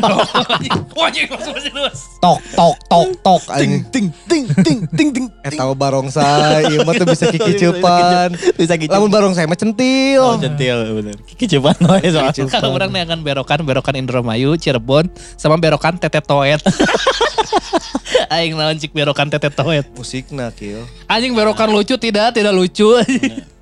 anjing masuk masih luas. tok tok tok tok anjing ting ting ting ting ting. eh tahu barongsai ieu mah tuh bisa kikicipan Bisa gitu. lamun barongsai mah centil Oh, centil bener. Kiki coba wae soalnya. Kalau orang nih akan berokan, berokan Indramayu, Cirebon, sama berokan Tete Toet. [laughs] Aing naon cik berokan Tete Toet. musikna kieu Anjing berokan lucu tidak, tidak lucu.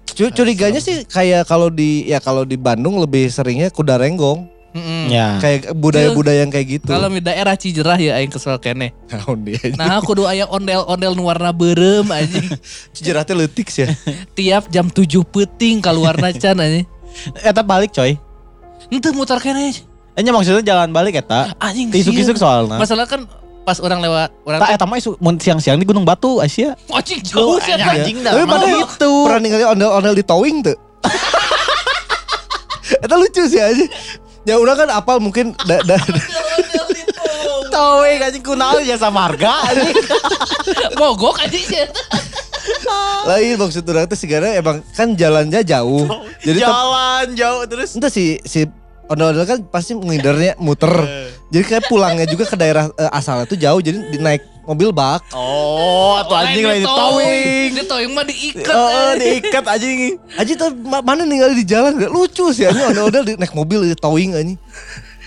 Cu- curiganya sih kayak kalau di ya kalau di Bandung lebih seringnya kuda renggong Mm-mm. Ya. kayak budaya-budaya yang kayak gitu Kalau di daerah Cijerah ya aing kesel kene. Naon [laughs] dia Nah, kudu aya ondel-ondel nu warna beureum anjing. [laughs] Cijerah teh leutik sih ya. [laughs] Tiap jam 7 peuting keluarna can anjing. Eta balik coy. Henteu muter kene. Enya maksudnya jalan balik eta. Anjing Isuk-isuk sieun. soalnya. Masalah kan pas orang lewat orang Tak eta mah isu mun siang-siang di Gunung Batu Asia. anjing jauh sih anjing dah. Tapi Mana mana gitu. Pernah ningali ondel-ondel di towing tuh. Itu lucu sih aja. Ya udah kan apal mungkin da, da, [laughs] Towing anjing kunaon ya sama harga [laughs] mogok anjing sih. [laughs] lain maksud orang tuh segala emang kan jalannya jauh. Jadi jalan jauh terus. entah si si ondel-ondel kan pasti ngindernya muter. Jadi kayak pulangnya juga ke daerah eh, asalnya tuh jauh jadi dinaik mobil bak. Oh, atau anjing lain di towing. Di towing mah diikat. Oh, eh. diikat anjing. Aja tuh ma- mana ninggal di jalan gak lucu sih aja ondel-ondel di naik mobil di towing aja.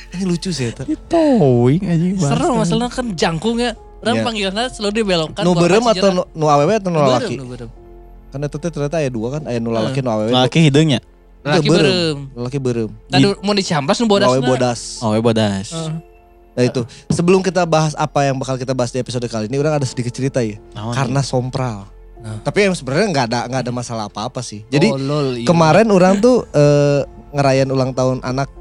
Ini lucu sih itu. Towing anjing. Seru masalahnya kan jangkung ya. Orang Iya. panggilannya selalu dibelokkan. Nu berem atau nu, nu awewe atau nu Nu lalaki? berem, nu berem. Kan itu ternyata aya dua kan, aya nu lalaki nu awewe. Laki hidungnya. Laki berem. Lalaki berem. Tadi mau dicamplas nu bodas. Awewe bodas. Oh, ya bodas. Nah itu, sebelum kita bahas apa yang bakal kita bahas di episode kali ini, orang ada sedikit cerita ya. Naon? Karena sompral. Nah. Tapi yang sebenarnya nggak ada nggak ada masalah apa-apa sih. Jadi Oh, lol, iya. kemarin orang tuh eh, ngerayain ulang tahun anak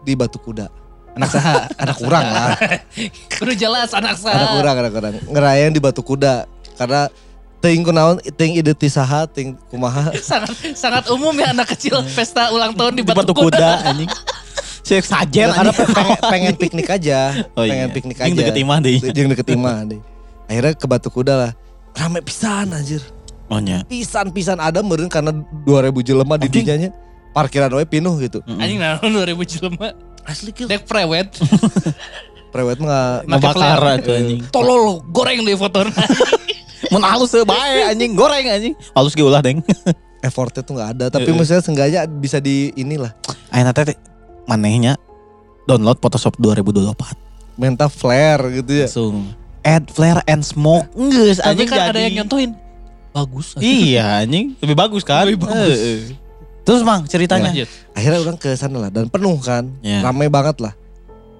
di Batu Kuda. anak saha [laughs] Anak kurang lah. [laughs] Kudu jelas anak saha. anak kurang, anak kurang. Ngerayain di Batu Kuda karena ting kunaon ting ide ti saha ting kumaha [laughs] sangat sangat umum ya anak kecil pesta ulang tahun di Di Batu, batu Kuda. kuda anjing. Saya sajen karena anjing. pengen, pengen piknik aja [laughs] Oh, pengen iya. piknik Yang aja deket imah deh. yang deket imah deh akhirnya ke Batu Kuda lah rame pisan anjir Oh nya. pisan-pisan ada meureun karena 2000 jelema di dinyanya parkiran we pinuh gitu Anjing [laughs] naon 2000 jelema. asli kieu Dek prewed. [laughs] prewed mah Ngebakar anjing. Tolol goreng deh foto. Mun halus bae anjing goreng anjing. Halus ge ulah deng. effortnya tuh nggak ada tapi maksudnya seenggaknya bisa di inilah Ayeuna teh manehnya download Photoshop 2024 minta flare gitu ya langsung add flare and smoke geus Tapi anjing kan ada yang nyontohin. Bagus. Iya anjing, lebih bagus kan? Lebih bagus. Terus Mang ceritanya. Lanjut. akhirnya orang ke sana lah dan penuh kan Ya. ramai banget lah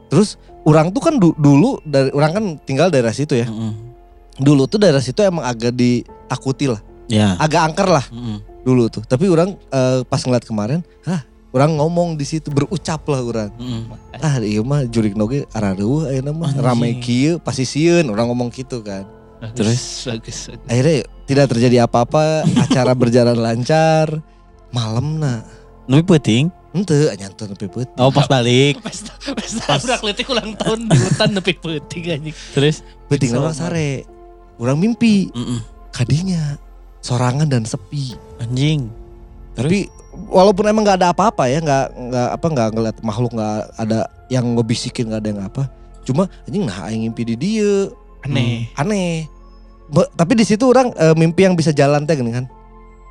terus orang tuh kan du- dulu dari orang kan tinggal daerah situ ya Heeh. dulu tuh daerah situ emang agak ditakuti lah Ya. agak angker lah Heeh. dulu tuh tapi orang eh, pas ngeliat kemarin hah orang ngomong di situ berucap lah orang Heeh. ah iya mah jurik noge arareuh ayeuna mah Anjing. rame kieu pasti sieun orang ngomong gitu kan Terus bagus. bagus. akhirnya tidak terjadi apa-apa acara berjalan lancar malam nah Tapi penting. ente nyantun nepi peuting. Oh pas balik. [laughs] Pesta pesta udah kletik ulang tahun di hutan nepi peuting anjing. Terus. Penting orang sare orang mimpi Heeh. kadinya sorangan dan sepi Anjing. tapi walaupun emang nggak ada apa-apa ya nggak nggak apa nggak ngeliat makhluk nggak ada yang ngebisikin nggak ada yang apa cuma anjing nah aing mimpi di dia Aneh. aneh Be- tapi di situ orang eh, mimpi yang bisa jalan teh gini kan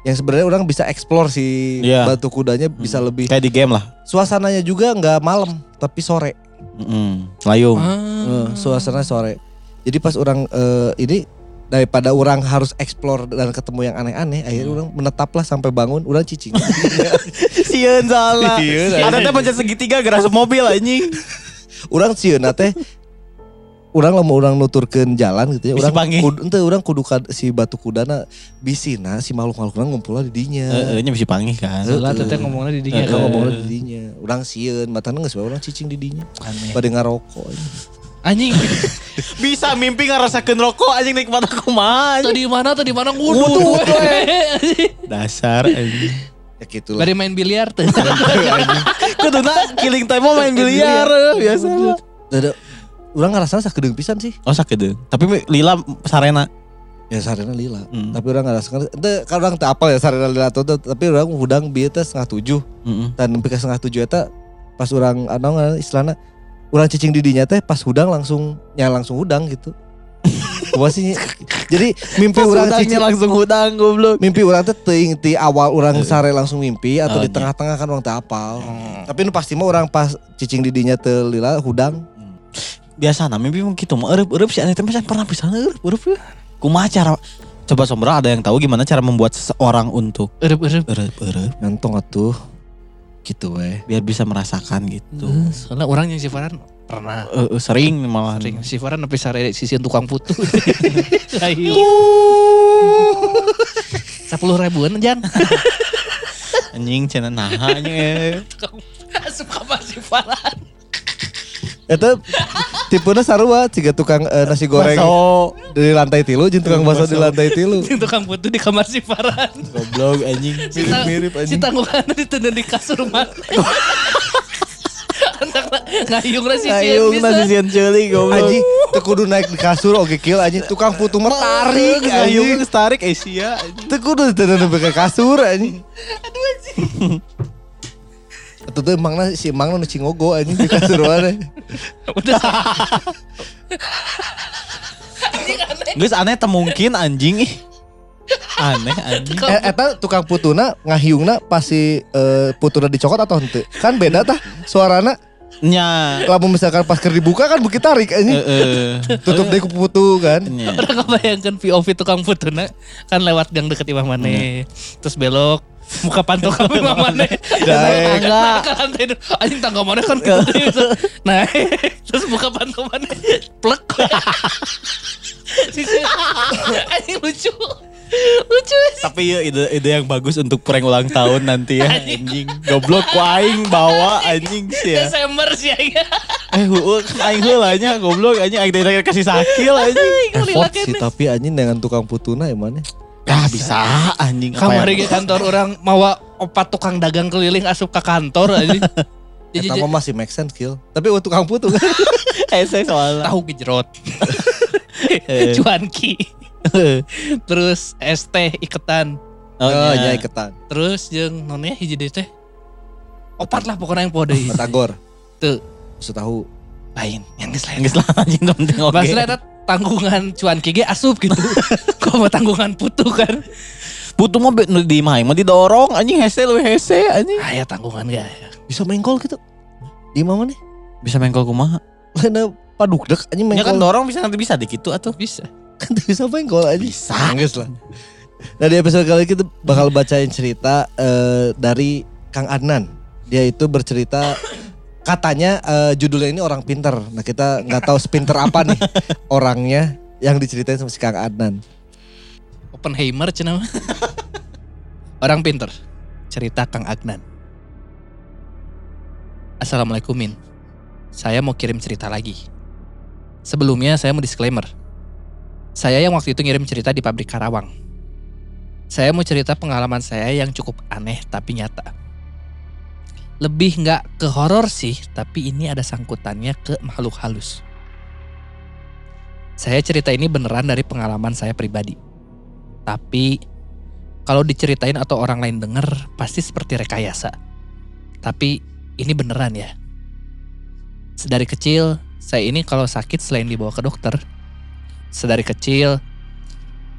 yang sebenarnya orang bisa explore si Iya. batu kudanya bisa lebih Kayak di game lah. suasananya juga nggak malam tapi sore Heeh. Layung. Eh, Ah. suasananya sore jadi pas orang eh, ini daripada orang harus explore dan ketemu yang aneh-aneh akhirnya orang menetaplah sampai bangun orang cicing. [laughs] Sieun salah. [laughs] Ada teh pencet segitiga gerak mobil anjing. [laughs] orang sieun teh orang lama orang nuturkeun jalan gitu ya orang kudu, ente orang kudu ka- si batu kudana bisina si makhluk-makhluk ngumpul di dinya. Heeh, nya bisa panggih kan. Salah teteh ngomongnya di dinya. Eh. ngomongnya di dinya. Orang sieun matana geus bae orang cicing di dinya. Aneh. pada ngarokok Anjing. [laughs] Bisa mimpi ngerasakeun rokok anjing nikmat aku mah. Tuh di mana tuh di mana ngudu. wudhu, [laughs] Dasar anjing. ya gitu lah Bari main biliar tuh. Kuduna killing time mau main biliar biasa. Dada, orang ngerasa sakedeung pisan sih Oh sakit deh. Tapi Lila sarena. Ya sarena lila. Hmm. Tapi orang nggak sekarang. Itu kan orang tak apal ya sarena lila tuh. Tapi orang hudang bieu teh setengah tujuh. Mm-mm. Dan nepi ka setengah tujuh eta pas orang anu istilahnya orang cicing didinya teh pas hudang langsung ya langsung hudang gitu. [laughs] Kumaha sih? Jadi mimpi orang cicing langsung hudang goblok. mimpi orang teh teuing ti awal orang sare langsung mimpi atau Oh, di iya. tengah-tengah kan orang tak apal. Tapi nu pasti mah orang pas cicing didinya teu lila hudang. Biasa nah mimpi mah gitu mah eueup-eueup si Aneh teh mah pernah pisan eueup-eueup ya. Kumaha cara Coba Sombra ada yang tahu gimana cara membuat seseorang untuk Erep-erep. eueup-eueup Ngantong atuh. Gitu weh. biar bisa merasakan gitu. Eh, Soalnya orang yang si Farhan pernah Eh, eh, sering malah sering si Farhan tapi sare sisi tukang putu. [laughs] Sepuluh ribuan jang. [laughs] anjing cenah naha anjing eh. Suka sama si Farhan. Eta tipenya sarua ciga tukang eh, nasi goreng Baso. dari lantai tilu jeung tukang bakso di lantai tilu. Si tukang putu di kamar si Farhan. Goblok anjing. Si Mirip-mirip, Si anjing. tanggungannya ditendang di kasur mana. Anak ngayung lah si Sian nasi bisa. sian ceuli goblok. Anjing teu kudu naik di kasur oge kieu anjing tukang putu mah tarik anjing. tarik Asia anjing. Teu kudu ditendang ke kasur anjing. Aduh anjing. Itu tuh emangna si emangna nu cingogo anjing di kasur mana. [laughs] Udah. Geus aneh teu mungkin anjing ih. Aneh anjing. Eh, eta tukang putuna ngahiungna pasti eh, putuna dicokot atau henteu? Kan beda tah suarana. Nya. Lamun misalkan pas keur dibuka kan bukit tarik anjing. Heeh. Tutup deh putu kan. Nya. Orang kebayangkan POV tukang putuna kan lewat gang deket Imam Mane. Terus belok muka pantul [laughs] ke Imam Mane. Daek. Tangga. Ke lantai dulu. Anjing tangga mana kan gitu. Naik. Terus buka pantul mana. Plek. [laughs] Anjing lucu. Lucu. Tapi ya ide ide yang bagus untuk prank ulang tahun nanti ya anjing. Goblok ku aing bawa anjing [laughs] sih ya. Desember sih ya. Eh heueuh kan aing heula nya goblok anjing aing teh kasih sakil anjing. Effort sih tapi anjing dengan tukang putuna emangnya. Ya bisa anjing apa Kamari ya? ke kantor orang mawa opat tukang dagang keliling asup ke kantor aja. [laughs] Jadi Eta mah masih make sense kill. Tapi untuk tukang putu kan. Ese soalnya. tahu gejrot. Eh. [laughs] Cuanki. [laughs] Terus es teh iketan. Oh, Oh, nya iketan. Terus jeung nonnya hiji deui teh. Opat lah pokoknya yang pode. Batagor. Tuh. Susu tahu. Lain, yang geus lain. Geus anjing penting oke. Eta tanggungan cuanki ge asup gitu. [laughs] Kok mau tanggungan putu kan? Be- nu di main mah didorong anjing hese lu hese anjing. Ah ya tanggungan gak Bisa mengkol gitu. Di mana nih? Bisa mengkol kumaha? Lainnya paduk dek anjing Ya kan mengkol. dorong bisa nanti bisa dikit tuh atuh. Bisa. [laughs] Kan bisa mengkol aja. Bisa. Geus lah. Nah di episode kali ini kita bakal bacain cerita eh, dari Kang Adnan. Dia itu bercerita [laughs] katanya eh, judulnya ini orang pinter. Nah kita nggak tahu sepinter apa nih [laughs] orangnya yang diceritain sama si Kang Adnan. Oppenheimer cenah mah. Orang pinter. Cerita Kang Agnan. Assalamualaikum Min. Saya mau kirim cerita lagi. Sebelumnya saya mau disclaimer. Saya yang waktu itu ngirim cerita di pabrik Karawang. Saya mau cerita pengalaman saya yang cukup aneh tapi nyata. Lebih nggak ke horor sih, tapi ini ada sangkutannya ke makhluk halus. Saya cerita ini beneran dari pengalaman saya pribadi. Tapi kalau diceritain atau orang lain denger pasti seperti rekayasa. Tapi ini beneran ya. Sedari kecil saya ini kalau sakit selain dibawa ke dokter. Sedari kecil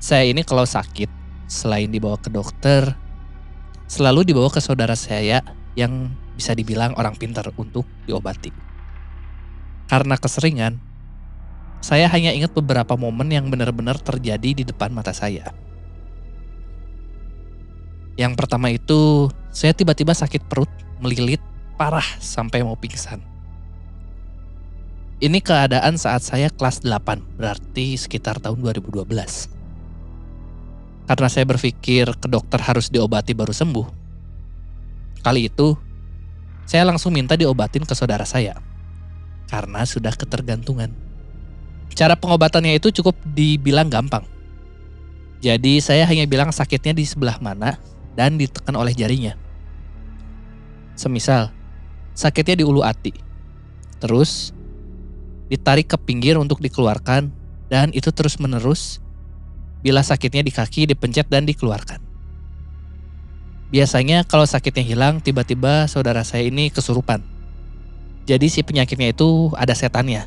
saya ini kalau sakit selain dibawa ke dokter selalu dibawa ke saudara saya yang bisa dibilang orang pintar untuk diobati. Karena keseringan, saya hanya ingat beberapa momen yang benar-benar terjadi di depan mata saya. Yang pertama itu, saya tiba-tiba sakit perut, melilit, parah sampai mau pingsan. Ini keadaan saat saya kelas 8, berarti sekitar tahun 2012. Karena saya berpikir ke dokter harus diobati baru sembuh. Kali itu, saya langsung minta diobatin ke saudara saya. Karena sudah ketergantungan. Cara pengobatannya itu cukup dibilang gampang. Jadi saya hanya bilang sakitnya di sebelah mana dan ditekan oleh jarinya. Semisal, sakitnya di ulu hati. Terus, ditarik ke pinggir untuk dikeluarkan dan itu terus menerus Bila sakitnya di kaki dipencet dan dikeluarkan. Biasanya kalau sakitnya hilang, tiba-tiba saudara saya ini kesurupan. Jadi si penyakitnya itu ada setannya.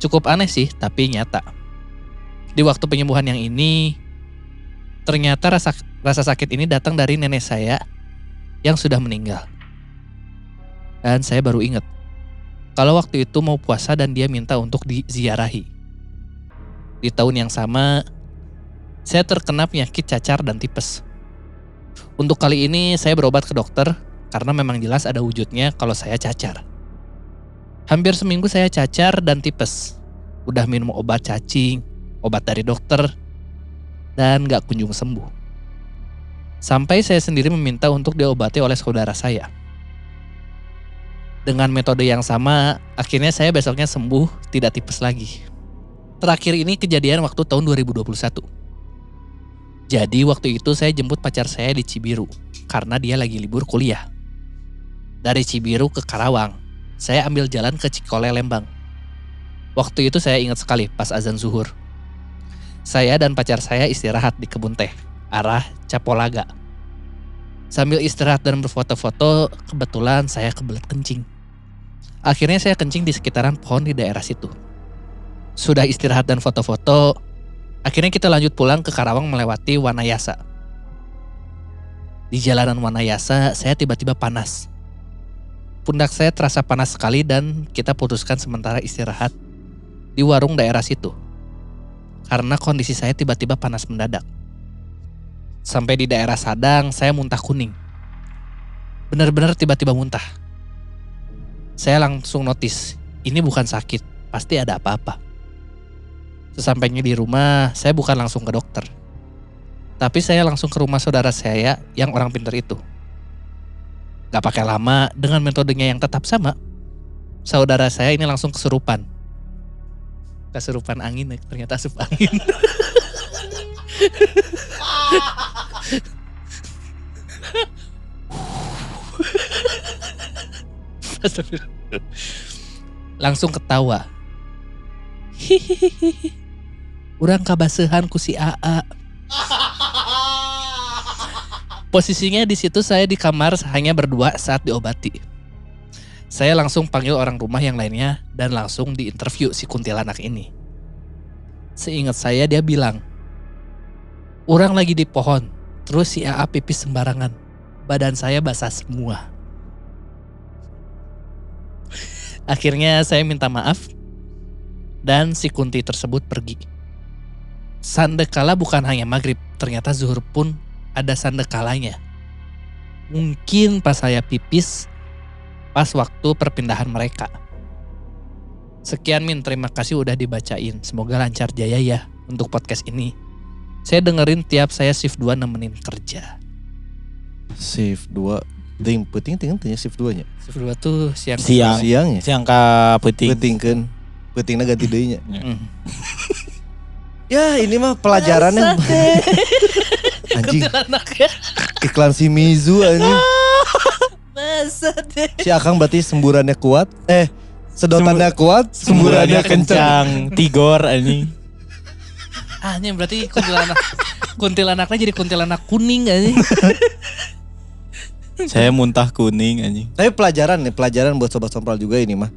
Cukup aneh sih, tapi nyata. Di waktu penyembuhan yang ini, ternyata rasa rasa sakit ini datang dari nenek saya yang sudah meninggal. Dan saya baru ingat kalau waktu itu mau puasa dan dia minta untuk diziarahi. Di tahun yang sama, saya terkena penyakit cacar dan tipes. Untuk kali ini saya berobat ke dokter karena memang jelas ada wujudnya kalau saya cacar. Hampir seminggu saya cacar dan tipes. Udah minum obat cacing, obat dari dokter, dan gak kunjung sembuh. Sampai saya sendiri meminta untuk diobati oleh saudara saya. Dengan metode yang sama, akhirnya saya besoknya sembuh, tidak tipes lagi. Terakhir ini kejadian waktu tahun 2021. Jadi waktu itu saya jemput pacar saya di Cibiru karena dia lagi libur kuliah. Dari Cibiru ke Karawang, saya ambil jalan ke Cikole Lembang. Waktu itu saya ingat sekali pas azan zuhur. Saya dan pacar saya istirahat di kebun teh, arah Capolaga. Sambil istirahat dan berfoto-foto, kebetulan saya kebelet kencing. Akhirnya saya kencing di sekitaran pohon di daerah situ. Sudah istirahat dan foto-foto, Akhirnya kita lanjut pulang ke Karawang melewati Wanayasa. Di jalanan Wanayasa, saya tiba-tiba panas. Pundak saya terasa panas sekali dan kita putuskan sementara istirahat di warung daerah situ. Karena kondisi saya tiba-tiba panas mendadak. Sampai di daerah Sadang, saya muntah kuning. Benar-benar tiba-tiba muntah. Saya langsung notice, ini bukan sakit, pasti ada apa-apa. Sesampainya di rumah, saya bukan langsung ke dokter. Tapi saya langsung ke rumah saudara saya yang orang pintar itu. Gak pakai lama, dengan metodenya yang tetap sama. Saudara saya ini langsung kesurupan. Kesurupan angin, ya, ternyata asup angin. langsung ketawa. Urang kabasehan ku si AA. Posisinya di situ saya di kamar hanya berdua saat diobati. Saya langsung panggil orang rumah yang lainnya dan langsung diinterview si kuntilanak ini. Seingat saya dia bilang, Orang lagi di pohon, terus si AA pipis sembarangan. Badan saya basah semua. Akhirnya saya minta maaf dan si kunti tersebut pergi. Sandekala bukan hanya maghrib, ternyata zuhur pun ada sandekalanya. Mungkin pas saya pipis, pas waktu perpindahan mereka. Sekian Min, terima kasih udah dibacain. Semoga lancar jaya ya untuk podcast ini. Saya dengerin tiap saya shift 2 nemenin kerja. Shift 2 Ting penting ting tanya shift 2 nya. Shift 2 tuh siang. Siang. Siangnya. Siang ka peuting. Penting kan. Pentingnya ganti deui nya. Ya ini mah pelajarannya. [laughs] anjing Kuntilanak ya. iklan si Mizu anjing. [laughs] Masa deh. Si Akang berarti semburannya kuat. Eh sedotannya kuat, semburannya kencang. Tigor anjing. Ah, ini berarti kuntilanak. kuntilanaknya jadi kuntilanak kuning sih? [laughs] Saya muntah kuning anjing. Tapi pelajaran nih, pelajaran buat sobat sompral juga ini mah.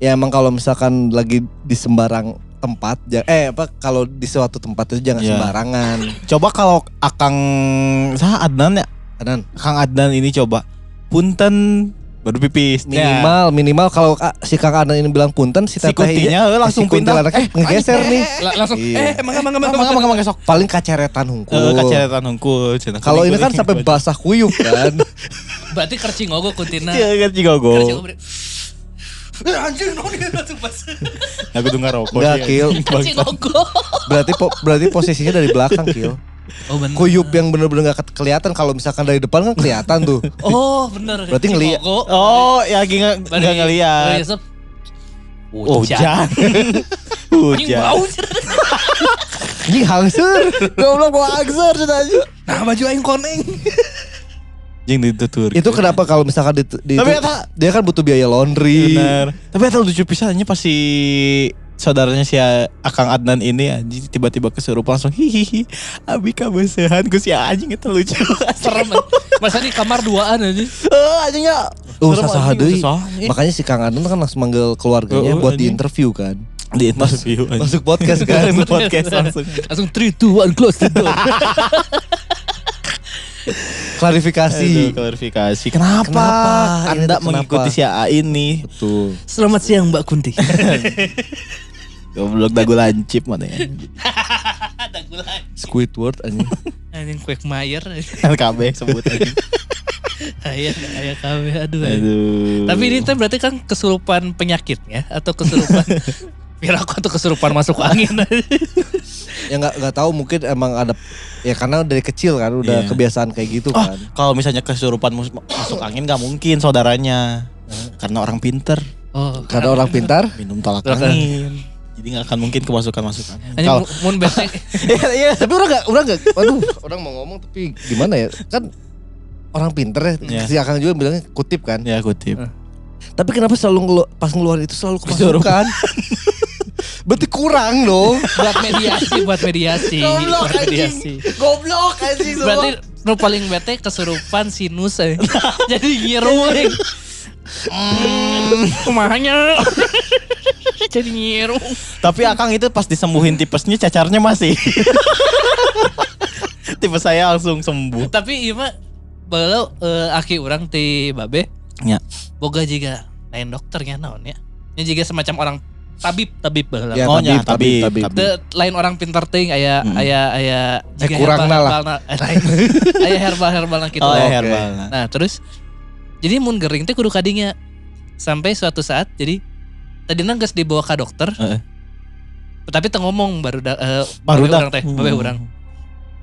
Ya emang kalau misalkan lagi di sembarang tempat, eh apa kalau di suatu tempat itu jangan Iya. sembarangan. Coba kalau Akang sah Adnan ya, Kanan. Kang Adnan ini coba punten baru pipis. Ya. Minimal, minimal kalau si Kang Anan ini bilang punten si Si teteh kuntinya, eh, langsung si pindah. eh, ngegeser nih. La- langsung Iya. eh emang emang emang Emang emang. emang emang esok. Paling kaceretan hungkul. Eh, kaceretan hungkul. Kalau ini kan sampai basah kuyup kan. Berarti kercing ogo kuntina. Iya. Kercing ogo. [laughs] Eh, Anjir, no, dia langsung pas. [laughs] Aku tuh ngerokok. Enggak, sih, Kil. anjing. Kercing ogo. Berarti po- berarti posisinya dari belakang, Kil. [laughs] Oh bener. Kuyup yang bener-bener gak kelihatan kalau misalkan dari depan kan kelihatan tuh. Oh bener. Berarti ngeliat. Oh, ya lagi nggak ngeliat. Yusuf. Hujan. Anjing bau. Hujan. Ini hangsur. Goblok gua angsur cenah anjing. Nah baju aing koneng. Jing ditutur. Itu kenapa kalau misalkan di, di Tapi itu- eta- dia kan butuh biaya laundry. Benar. Tapi eta lucu pisannya pas si saudaranya si Akang Adnan ini anjing tiba-tiba kesurupan langsung hihihi abi kabesehan ku si anjing itu lucu. [laughs] Serem. Masa di kamar duaan aja. Eh anjingnya. Oh, Serem, sasaha anjing, deui. Makanya si Kang Adnan kan langsung manggil keluarganya Oh, buat di anjing. interview kan. di interview anjing. Masuk podcast kan. [laughs] Masuk podcast langsung. Langsung 3 2 1 close the door. [laughs] [laughs] Klarifikasi. Aduh, klarifikasi. Kenapa, Kenapa? Ini Anda kenapa? mengikuti si A ini? Betul. Selamat siang Mbak Kunti. [laughs] Goblok dagu lancip mana ya. Ada [laughs] gula. Squidward anjing. Anjing Quagmire. LKB sebut aja. Ayah, ayah kami. Aduh. aduh. Aduh. Tapi ini teh berarti kan kesurupan penyakitnya atau kesurupan Piraku atau kesurupan masuk angin. [laughs] [laughs] ya nggak nggak tahu mungkin emang ada ya karena dari kecil kan udah Iya. kebiasaan kayak gitu Oh, kan. kalau misalnya kesurupan masuk angin nggak mungkin saudaranya. Karena orang pinter oh, Karena orang pintar. minum tolak angin. Jadi nggak akan mungkin kemasukan masuk angin. Anjing Kalau mun bete. [laughs] iya, iya. tapi orang nggak orang nggak. Waduh, orang mau ngomong tapi gimana ya? Kan orang pinter ya. Iya. Si Akang juga bilangnya kutip kan. Ya kutip. Tapi kenapa selalu ngelu- pas ngeluarin itu selalu Kesurupan. kemasukan? Berarti kurang dong. buat mediasi, buat mediasi, Goblok, buat mediasi. Goblok anjing semua. Berarti nu paling bete kesurupan sinus eh. [laughs] Jadi nyiru. eh. Hmm, kumahanya. [laughs] Jadi nyiru. Tapi Akang itu pas disembuhin tipesnya cacarnya masih. [laughs] Tipe saya langsung sembuh. Tapi iya mah Balau eh, aki orang ti babe Ya. boga juga lain dokternya naon ya. Ini juga semacam orang tabib tabib baheula. Ya, Oh, tabib, tabib, tabib, tabib. The, lain orang pintar ting aya Mm. aya aya Eh, kurangna lah. herbalna- eh, lain. [laughs] aya herbal herbalna gitu. Oh, Oke. herbal. Nah terus jadi mun gering teh kudu kadinya sampai suatu saat jadi tadi geus dibawa ke dokter Heeh. tapi teu ngomong baru da, eh, Baru urang teh Hmm. urang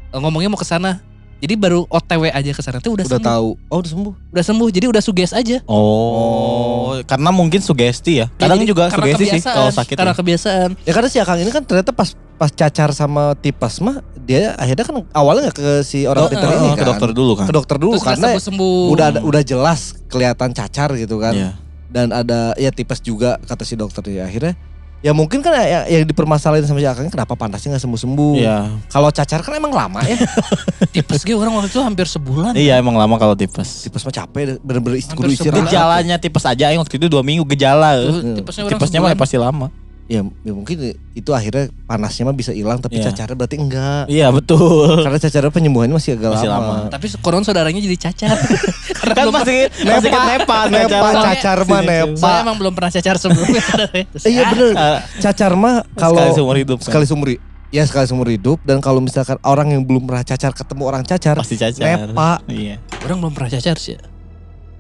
Eh, ngomongnya mau ke sana jadi baru OTW aja ke sana teh udah, udah sembuh tahu. Oh, udah sembuh. udah sembuh jadi udah suges aja Oh, karena mungkin sugesti ya. Kadang jadi juga sugesti sih kalau sakit. karena ya. kebiasaan Ya karena si Akang ini kan ternyata pas pas cacar sama tipes mah dia akhirnya kan awalnya nggak ke si orang Oh, pintar oh, ini Oh, kan. ke dokter dulu kan. Ke dokter dulu terus karena sembuh sembuh udah ada, udah jelas kelihatan cacar gitu kan. Iya. Dan ada ya tipes juga kata si dokter ya akhirnya ya mungkin kan ya, yang dipermasalahin sama si Akang kenapa pantasnya nggak sembuh-sembuh. Iya. Kalau cacar kan emang lama ya. [laughs] tipes ge orang waktu itu hampir sebulan Iya emang lama kalau tipes. tipes mah capek bener-bener kudu istirahat. Gejalanya tipes aja yang waktu itu dua minggu gejala. Tipesnya orang Tipesnya mah sebulan. pasti lama. Ya, ya mungkin itu akhirnya panasnya mah bisa hilang tapi Iya. cacarnya berarti enggak. Iya betul. Karena cacarnya penyembuhannya masih agak Masih lama. lama. tapi konon saudaranya jadi cacat [laughs] karena Kan belum masih masih Nepa, nepa nepa, cacar. cacar mah nepa. Saya emang belum pernah cacar sebelumnya. Terus, [laughs] Iya bener. Ah, Cacar mah kalau sekali seumur hidup kan. sekali seumur hi- ya sekali seumur hidup dan kalau misalkan orang yang belum pernah cacar ketemu orang cacar pasti cacar. nepa Iya. Orang belum pernah cacar sih.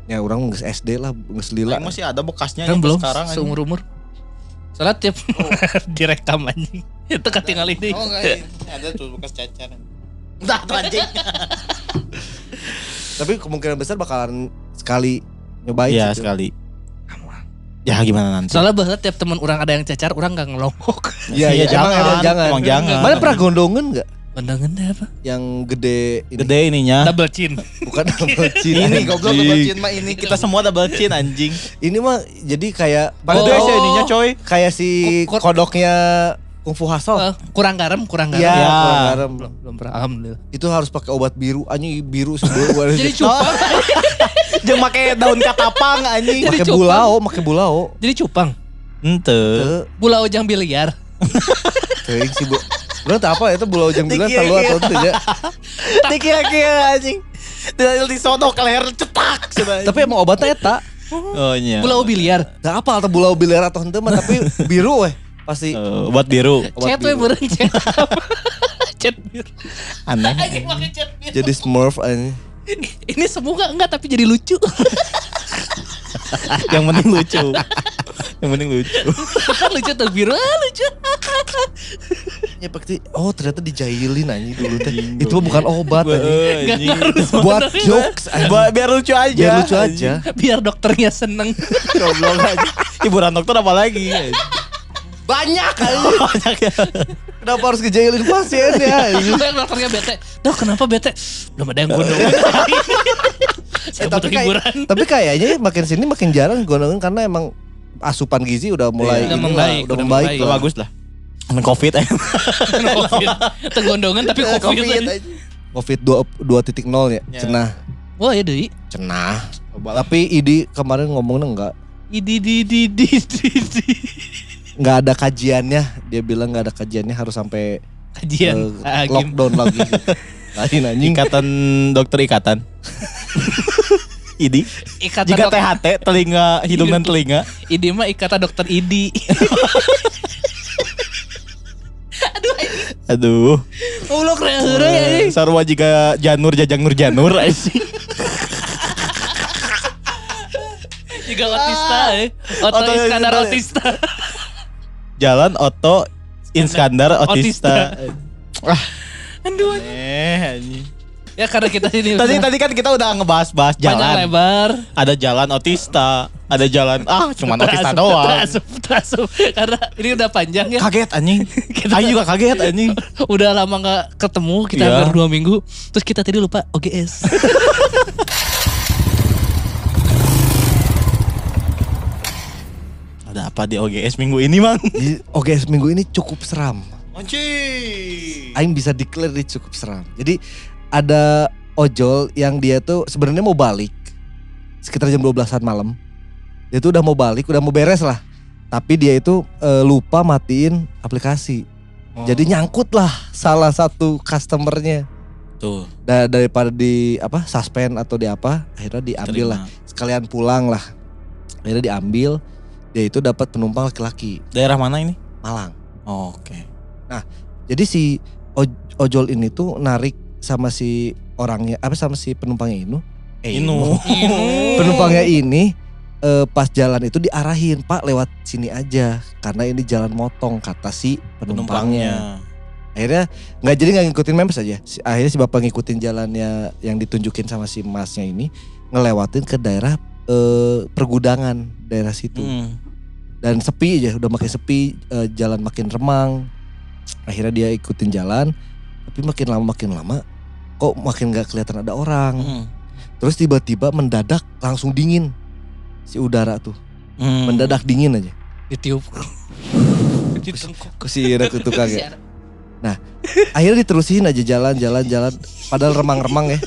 ya orang nggak SD lah nggak selila Lah, masih ada bekasnya Kan nyampe belum sekarang seumur umur. Soalnya tiap [laughs] direkam anjing. Itu ketinggal ini. Oh enggak ini ada tuh bekas cacar. Entah tuh anjing. [laughs] tapi kemungkinan besar bakalan sekali nyobain Iya sekali. Ya gimana nanti? Soalnya bahwa tiap teman orang ada yang cacar, orang gak ngelongok. Iya iya jangan, emang, emang jangan Emang jangan. mana pernah gondongan nggak Pandangan deh apa? yang gede ini Gede ininya. Double chin. bukan double chin Ini, goblok double chin mah ini Kita semua double chin anjing. ini mah jadi kayak Pada Oh. sih ininya coy. kayak si Ko- ko- kodoknya kungfu hustle Eh, kurang garam, kurang garam. Iya, Ya. kurang garam. Belum, belum pernah. Alhamdulillah. Itu harus pakai obat biru, anjing biru sebuah Jadi cupang. [laughs] Jeung make daun katapang anjing. pakai bulao, pakai bulao. Jadi cupang. Ente. Teu, Bulau jang biliar. teuing sih bu. Bener tak apa itu bulao jam bilang Tiki, terlalu atau [laughs] tidak. Kira-kira anjing. Tidak disodok ke leher cetak. Tapi emang obatnya eta. oh iya. Bulau biliar. Gak apa atau bulao biliar atau henteu mah tapi biru weh pasti. Eh, buat biru. Obat Chat we biru. bereng chat. Chat biru. Aneh. Biru. Jadi smurf anjing. Ini semua enggak tapi jadi lucu. [laughs] [laughs] Yang penting lucu. Yang penting lucu. [laughs] lucu tuh biru, ah, lucu. Ya pasti oh ternyata dijailin anjing dulu teh. Itu bukan obat Anjing. ngaruh Buat jokes. Buat biar lucu aja. Biar lucu aja. Biar dokternya seneng. [laughs] Goblok aja. Hiburan dokter apa lagi? Banyak anjing. Banyak ya. Kenapa harus ngejailin pasien ya? [laughs] Biar dokternya bete. Dok kenapa bete? Belum ada yang gondong. [laughs] Saya Eh, butuh kayak- hiburan. tapi kayaknya makin sini makin jarang gondongan karena emang asupan gizi udah mulai Udah membaik, udah udah membaik lah. bagus lah. Covid eh. [laughs] Covid. Tegondongan tapi Eh, Covid. Covid aja. Covid 2 2.0 ya. Ya. Cenah. Wah ya deh. Cenah. Tapi Idi kemarin ngomongnya enggak Idi di di di di di. Nggak ada kajiannya. Dia bilang nggak ada kajiannya harus sampai Kajian. Agim. lockdown lagi. [laughs] Lain anjing. Ikatan dokter ikatan. [laughs] Idi. Ikatan Jika THT telinga hidung dan telinga. Idi mah ikatan dokter Idi. [laughs] Aduh. Ulok reheure ya. Sarwa jika janur jajang nur janur. Juga otista eh. Oto Iskandar. otista. Jalan Oto Inskandar Otista. Aduh. Eh, anjing. Ya karena kita ini [laughs] Tadi tadi kan kita udah ngebahas-bahas panjang jalan. lebar. Ada jalan Otista, ada jalan ah cuman Otista doang. Terasup, terasup. Karena ini udah panjang ya. Kaget anjing. [laughs] Aing juga kaget anjing. Udah lama nggak ketemu kita Iya. hampir dua minggu. Terus kita tadi lupa OGS. [laughs] Ada apa di OGS minggu ini, Mang? Jadi, Oke, seminggu ini cukup seram. Anjing. Aing bisa declare dia cukup seram. Jadi ada ojol yang dia tuh sebenarnya mau balik sekitar jam 12-an malam. Dia tuh udah mau balik, udah mau beres lah. Tapi dia itu eh, lupa matiin aplikasi. Jadi nyangkut lah salah satu customernya. tuh. Da- daripada di apa suspend atau di apa, akhirnya diambil lah. Sekalian pulang lah. Akhirnya diambil. Dia itu dapat penumpang laki-laki Daerah mana ini? Malang. Oh, Oke. Jadi si oj- ojol ini tuh narik sama si orangnya apa sama si penumpangnya ini. Eh, [laughs] Inu. Penumpangnya ini eh, pas jalan itu diarahin, "Pak, lewat sini aja karena ini jalan motong," kata si penumpangnya. penumpangnya. Akhirnya nggak jadi nggak ngikutin mempes aja. Akhirnya si bapak ngikutin jalannya yang ditunjukin sama si masnya ini ngelewatin ke daerah eh, pergudangan daerah situ Hmm. Dan sepi aja udah makin sepi eh, jalan makin remang. Akhirnya dia ikutin jalan tapi makin lama makin lama kok makin nggak kelihatan ada orang. Hmm. terus tiba-tiba mendadak langsung dingin si udara tuh. Hmm. mendadak dingin aja. Ditiup. [laughs] kok si Ira tuh tukang ya? Akhirnya diterusin aja jalan jalan jalan. Padahal remang-remang ya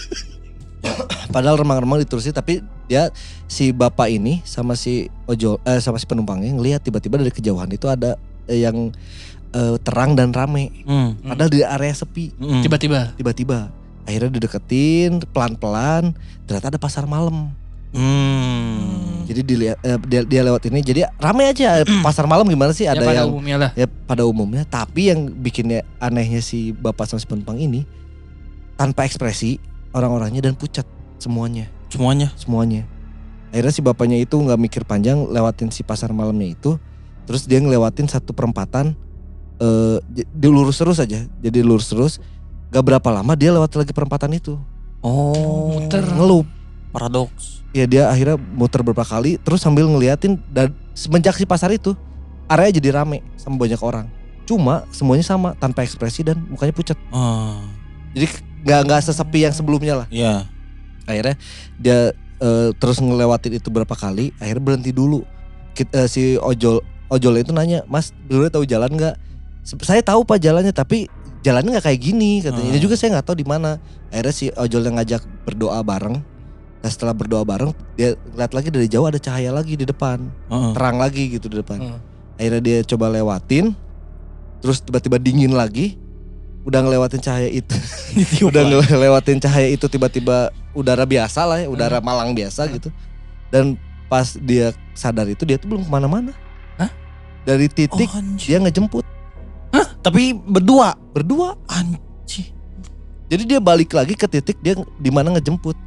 [coughs] padahal remang-remang diterusin tapi dia si bapak ini sama si ojol eh, sama si penumpangnya ngelihat tiba-tiba dari kejauhan itu ada eh, yang eh, terang dan rame Hmm. padahal di area sepi Hmm. Tiba-tiba. tiba-tiba akhirnya dideketin pelan-pelan ternyata ada pasar malam Hmm. jadi dilihat eh, dia, dia lewat ini jadi rame aja [coughs] pasar malam gimana sih Ya, ada pada yang umumnya lah. ya pada umumnya tapi yang bikinnya anehnya si bapak sama si penumpang ini tanpa ekspresi orang-orangnya dan pucat semuanya Semuanya. semuanya akhirnya si bapaknya itu nggak mikir panjang lewatin si pasar malamnya itu terus dia ngelewatin satu perempatan eh dia lurus terus aja jadi lurus terus gak berapa lama dia lewat lagi perempatan itu Oh. Muter. ngelup Paradoks. ya dia akhirnya muter beberapa kali terus sambil ngeliatin dan semenjak si pasar itu area jadi rame sama banyak orang cuma semuanya sama tanpa ekspresi dan mukanya pucat Ah. jadi nggak nggak sesepi yang sebelumnya lah Iya. akhirnya dia eh, terus ngelewatin itu berapa kali akhirnya berhenti dulu Kit- eh, si ojol ojol itu nanya mas dulu tahu jalan nggak saya tahu pak jalannya tapi jalannya nggak kayak gini katanya ini Ah. juga saya nggak tahu di mana akhirnya si ojol yang ngajak berdoa bareng nah setelah berdoa bareng dia lihat lagi dari jauh ada cahaya lagi di depan Heeh. terang lagi gitu di depan Hmm. akhirnya dia coba lewatin terus tiba-tiba dingin lagi udah ngelewatin cahaya itu. [laughs] Udah ngelewatin cahaya itu tiba-tiba udara biasa lah ya udara malang biasa gitu. Dan pas dia sadar itu dia tuh belum ke mana-mana. Hah? dari titik Oh, dia ngejemput. Tapi berdua. berdua. Anjing. jadi dia balik lagi ke titik dia di mana ngejemput.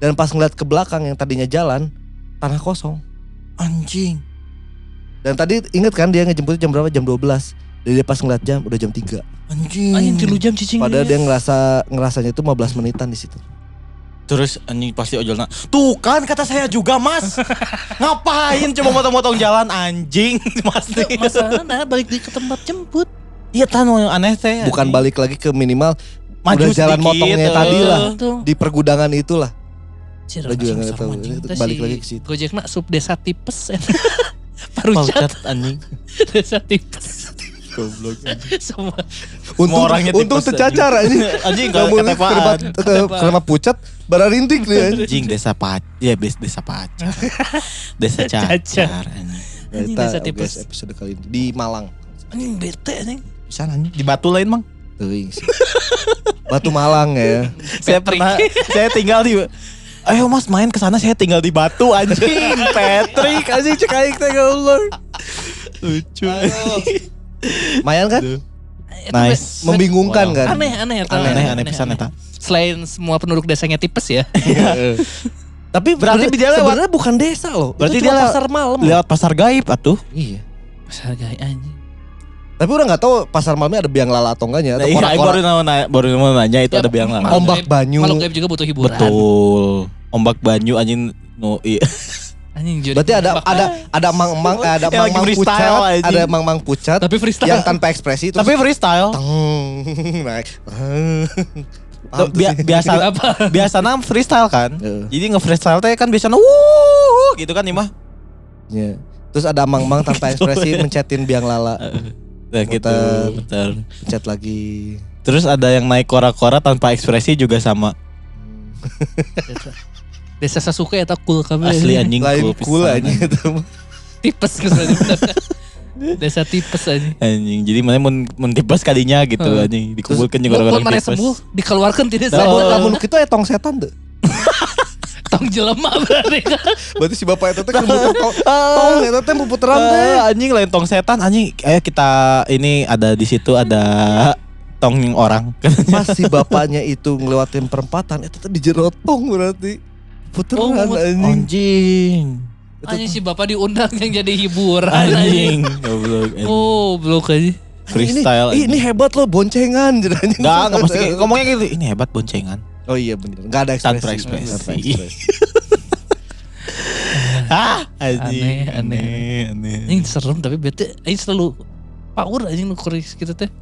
Dan pas ngeliat ke belakang yang tadinya jalan tanah kosong. Anjing. dan tadi inget kan dia ngejemput jam berapa? Jam 12 dan dia pas ngeliat jam udah jam 3 Anjing. Anjing tilu jam cicing. padahal dia ngerasa ngerasanya itu 15 menitan di situ Terus anjing pasti ojolnya. Tuh kan kata saya juga mas. [laughs] Ngapain cuma motong-motong jalan anjing pasti. Masalah nah balik di ke tempat jemput. Iya tan yang aneh teh. bukan anjing. balik lagi ke minimal Maju udah jalan sedikit, motongnya eh. tadi lah. Tuh. di pergudangan itulah Cir, Lo juga. Itu Terus balik si lagi ke situ. Gojek nak sub desa tipes. [laughs] [laughs] Parucat. Paucat anjing. Desa tipes. Goblok. [laughs] Semua. Untung, orangnya untung tercacar anjing. [laughs] Anjing gak Lamun ketepaan. kerema- ke- Kerema pucat, bara rintik dia anjing. Desa pac ya bes desa pacar. [laughs] Desa Cacar. cacar anjing. Desa tipes. episode kali ini di Malang. Anjing bete anjing. Bisa anjing. Di Batu lain, Mang. Teuing sih. Batu Malang ya. Saya pernah saya tinggal di Ayo mas main ke sana saya tinggal di Batu anjing Patrick anjing cek aing teh goblok. Lucu. Mayan kan? Itu Nice. Membingungkan Wow. kan? Aneh aneh eta. Aneh aneh pisan eta. Selain semua penduduk desanya tipes ya. [laughs] Tapi Berarti dia lewat- sebenarnya bukan desa loh. Berarti itu dia cuma lewat- pasar malam. Lewat pasar gaib atuh. Iya. Pasar gay anjing. Tapi orang nggak tahu pasar malamnya ada biang lala atau enggaknya Nah, atau iya, baru korak-korak mau nanya, baru mau nanya itu Ya, ada biang makhluk Ombak gaib- banyu. Makhluk gaib juga butuh hiburan. Betul. Ombak banyu anjing no iya. [laughs] Anjing Berarti ada ada ada mang-mang eh, ada [laughs] lagi mang-mang pucat, anjing. ada mang-mang pucat Tapi freestyle. yang tanpa ekspresi terus Tapi freestyle. teng [laughs] naik. Tuh, Paham tuh bia- sih. biasa [laughs] Apa? biasanya freestyle kan. Heeh. Jadi nge-freestyle teh kan biasanya wuh gitu kan Imah. Iya. Terus ada mang-mang tanpa ekspresi mencetin biang lala, Nah gitu. Betul. pencet lagi. Terus ada yang naik kora-kora tanpa ekspresi juga sama. Desa Sasuke eta cool kami. Asli anjing Lain cool aja itu. [laughs] Tipes kesannya. [laughs] Desa tipes aja. Anjing. Jadi mana mun mun tipes kadinya gitu Heeh. anjing. Dikumpulkan juga orang-orang mana tipes. sembuh dikeluarkan tidak Lamun sadar. lamun kita etong setan tuh. [laughs] Tong jelema berarti kan. Berarti si bapak itu teh kemudian tong tong eta teh puputeran teh. Eh, anjing lain tong setan anjing. Ayo kita ini ada di situ ada tong orang. Pas si bapaknya itu ngelewatin perempatan itu tuh dijerotong berarti. Puteran Oh, anjing. anjing. Anjing si bapak diundang yang jadi hiburan Anjing. [laughs] Goblok. anjing. Oh, blok aja. Freestyle. Ini, ini hebat loh boncengan. Enggak, enggak pasti kayak- ngomongnya gitu. Ini hebat boncengan. Oh iya bener. Enggak ada ekspresi. Tanpa ekspresi. Tanpa ekspresi. Ah, anjing. Aneh, aneh. aneh. Anjing serem tapi bete anjing selalu power anjing nu kuris gitu teh.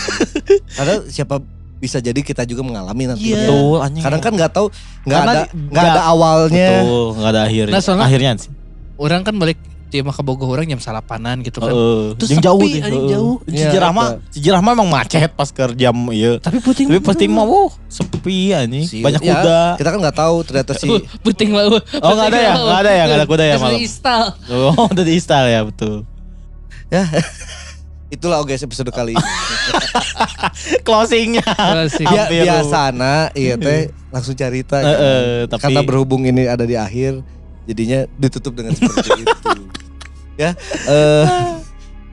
[laughs] Karena siapa bisa jadi kita juga mengalami nanti. Iya. Betul, anjing. Kadang kan nggak tahu nggak ada nggak ada nggak- awalnya. Betul, enggak ada akhirnya. Nah, soalnya- akhirnya sih. Orang kan balik di mah ke Bogor orang jam salapanan gitu kan. Heeh. Terus jauh sepi, deh. anjing heeh. jauh. Cijerah Iya, mah, Cijerah mah emang macet pas ke jam iya. Tapi puting Tapi pasti mah wuh, sepi anjing. Si- Banyak ya, kuda. Kita kan nggak tahu ternyata si Uh, puting uh. Oh, nggak ada ya? Puting uh. Nggak ada ya? Nggak ada kuda ya Terus malam? di Istal. Oh, udah di install ya, betul. [laughs] itulah guys episode kali ini. [laughs] Closingnya. Klasik. Bia, biasana iya teh langsung cerita. kan. Heeh, tapi Karena berhubung ini ada di akhir, jadinya ditutup dengan seperti itu. [laughs] Ya, eh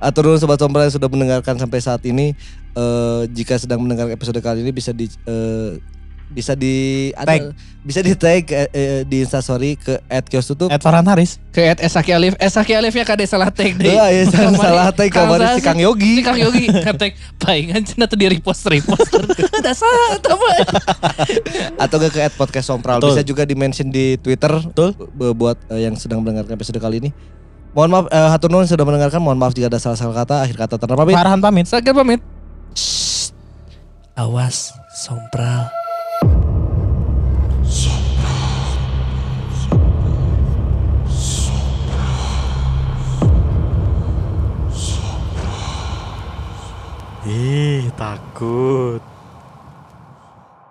atur dulu sobat sombra yang sudah mendengarkan sampai saat ini. eh jika sedang mendengar episode kali ini bisa di eh, bisa di ada- Tag. bisa di tag eh, eh, di instastory ke @kios tutup. Ed Farhan Haris. Ke Ed Esaki Alif. Esaki Alifnya kade [laughs] salah tag deh. Ah, iya, salah tag kabar si Kang Yogi. Si Kang Yogi ngetek palingan cenah tuh di repost repost. [laughs] Ada salah apa? [laughs] atau gak ke at podcast sompral Betul. bisa juga di mention di twitter Betul. bu- buat eh, yang sedang mendengarkan episode kali ini mohon maaf eh, hatur nuhun sudah mendengarkan mohon maaf jika ada salah-salah kata akhir kata terpamit Farhan pamit. Saga pamit. Awas, sompral. Ih, takut.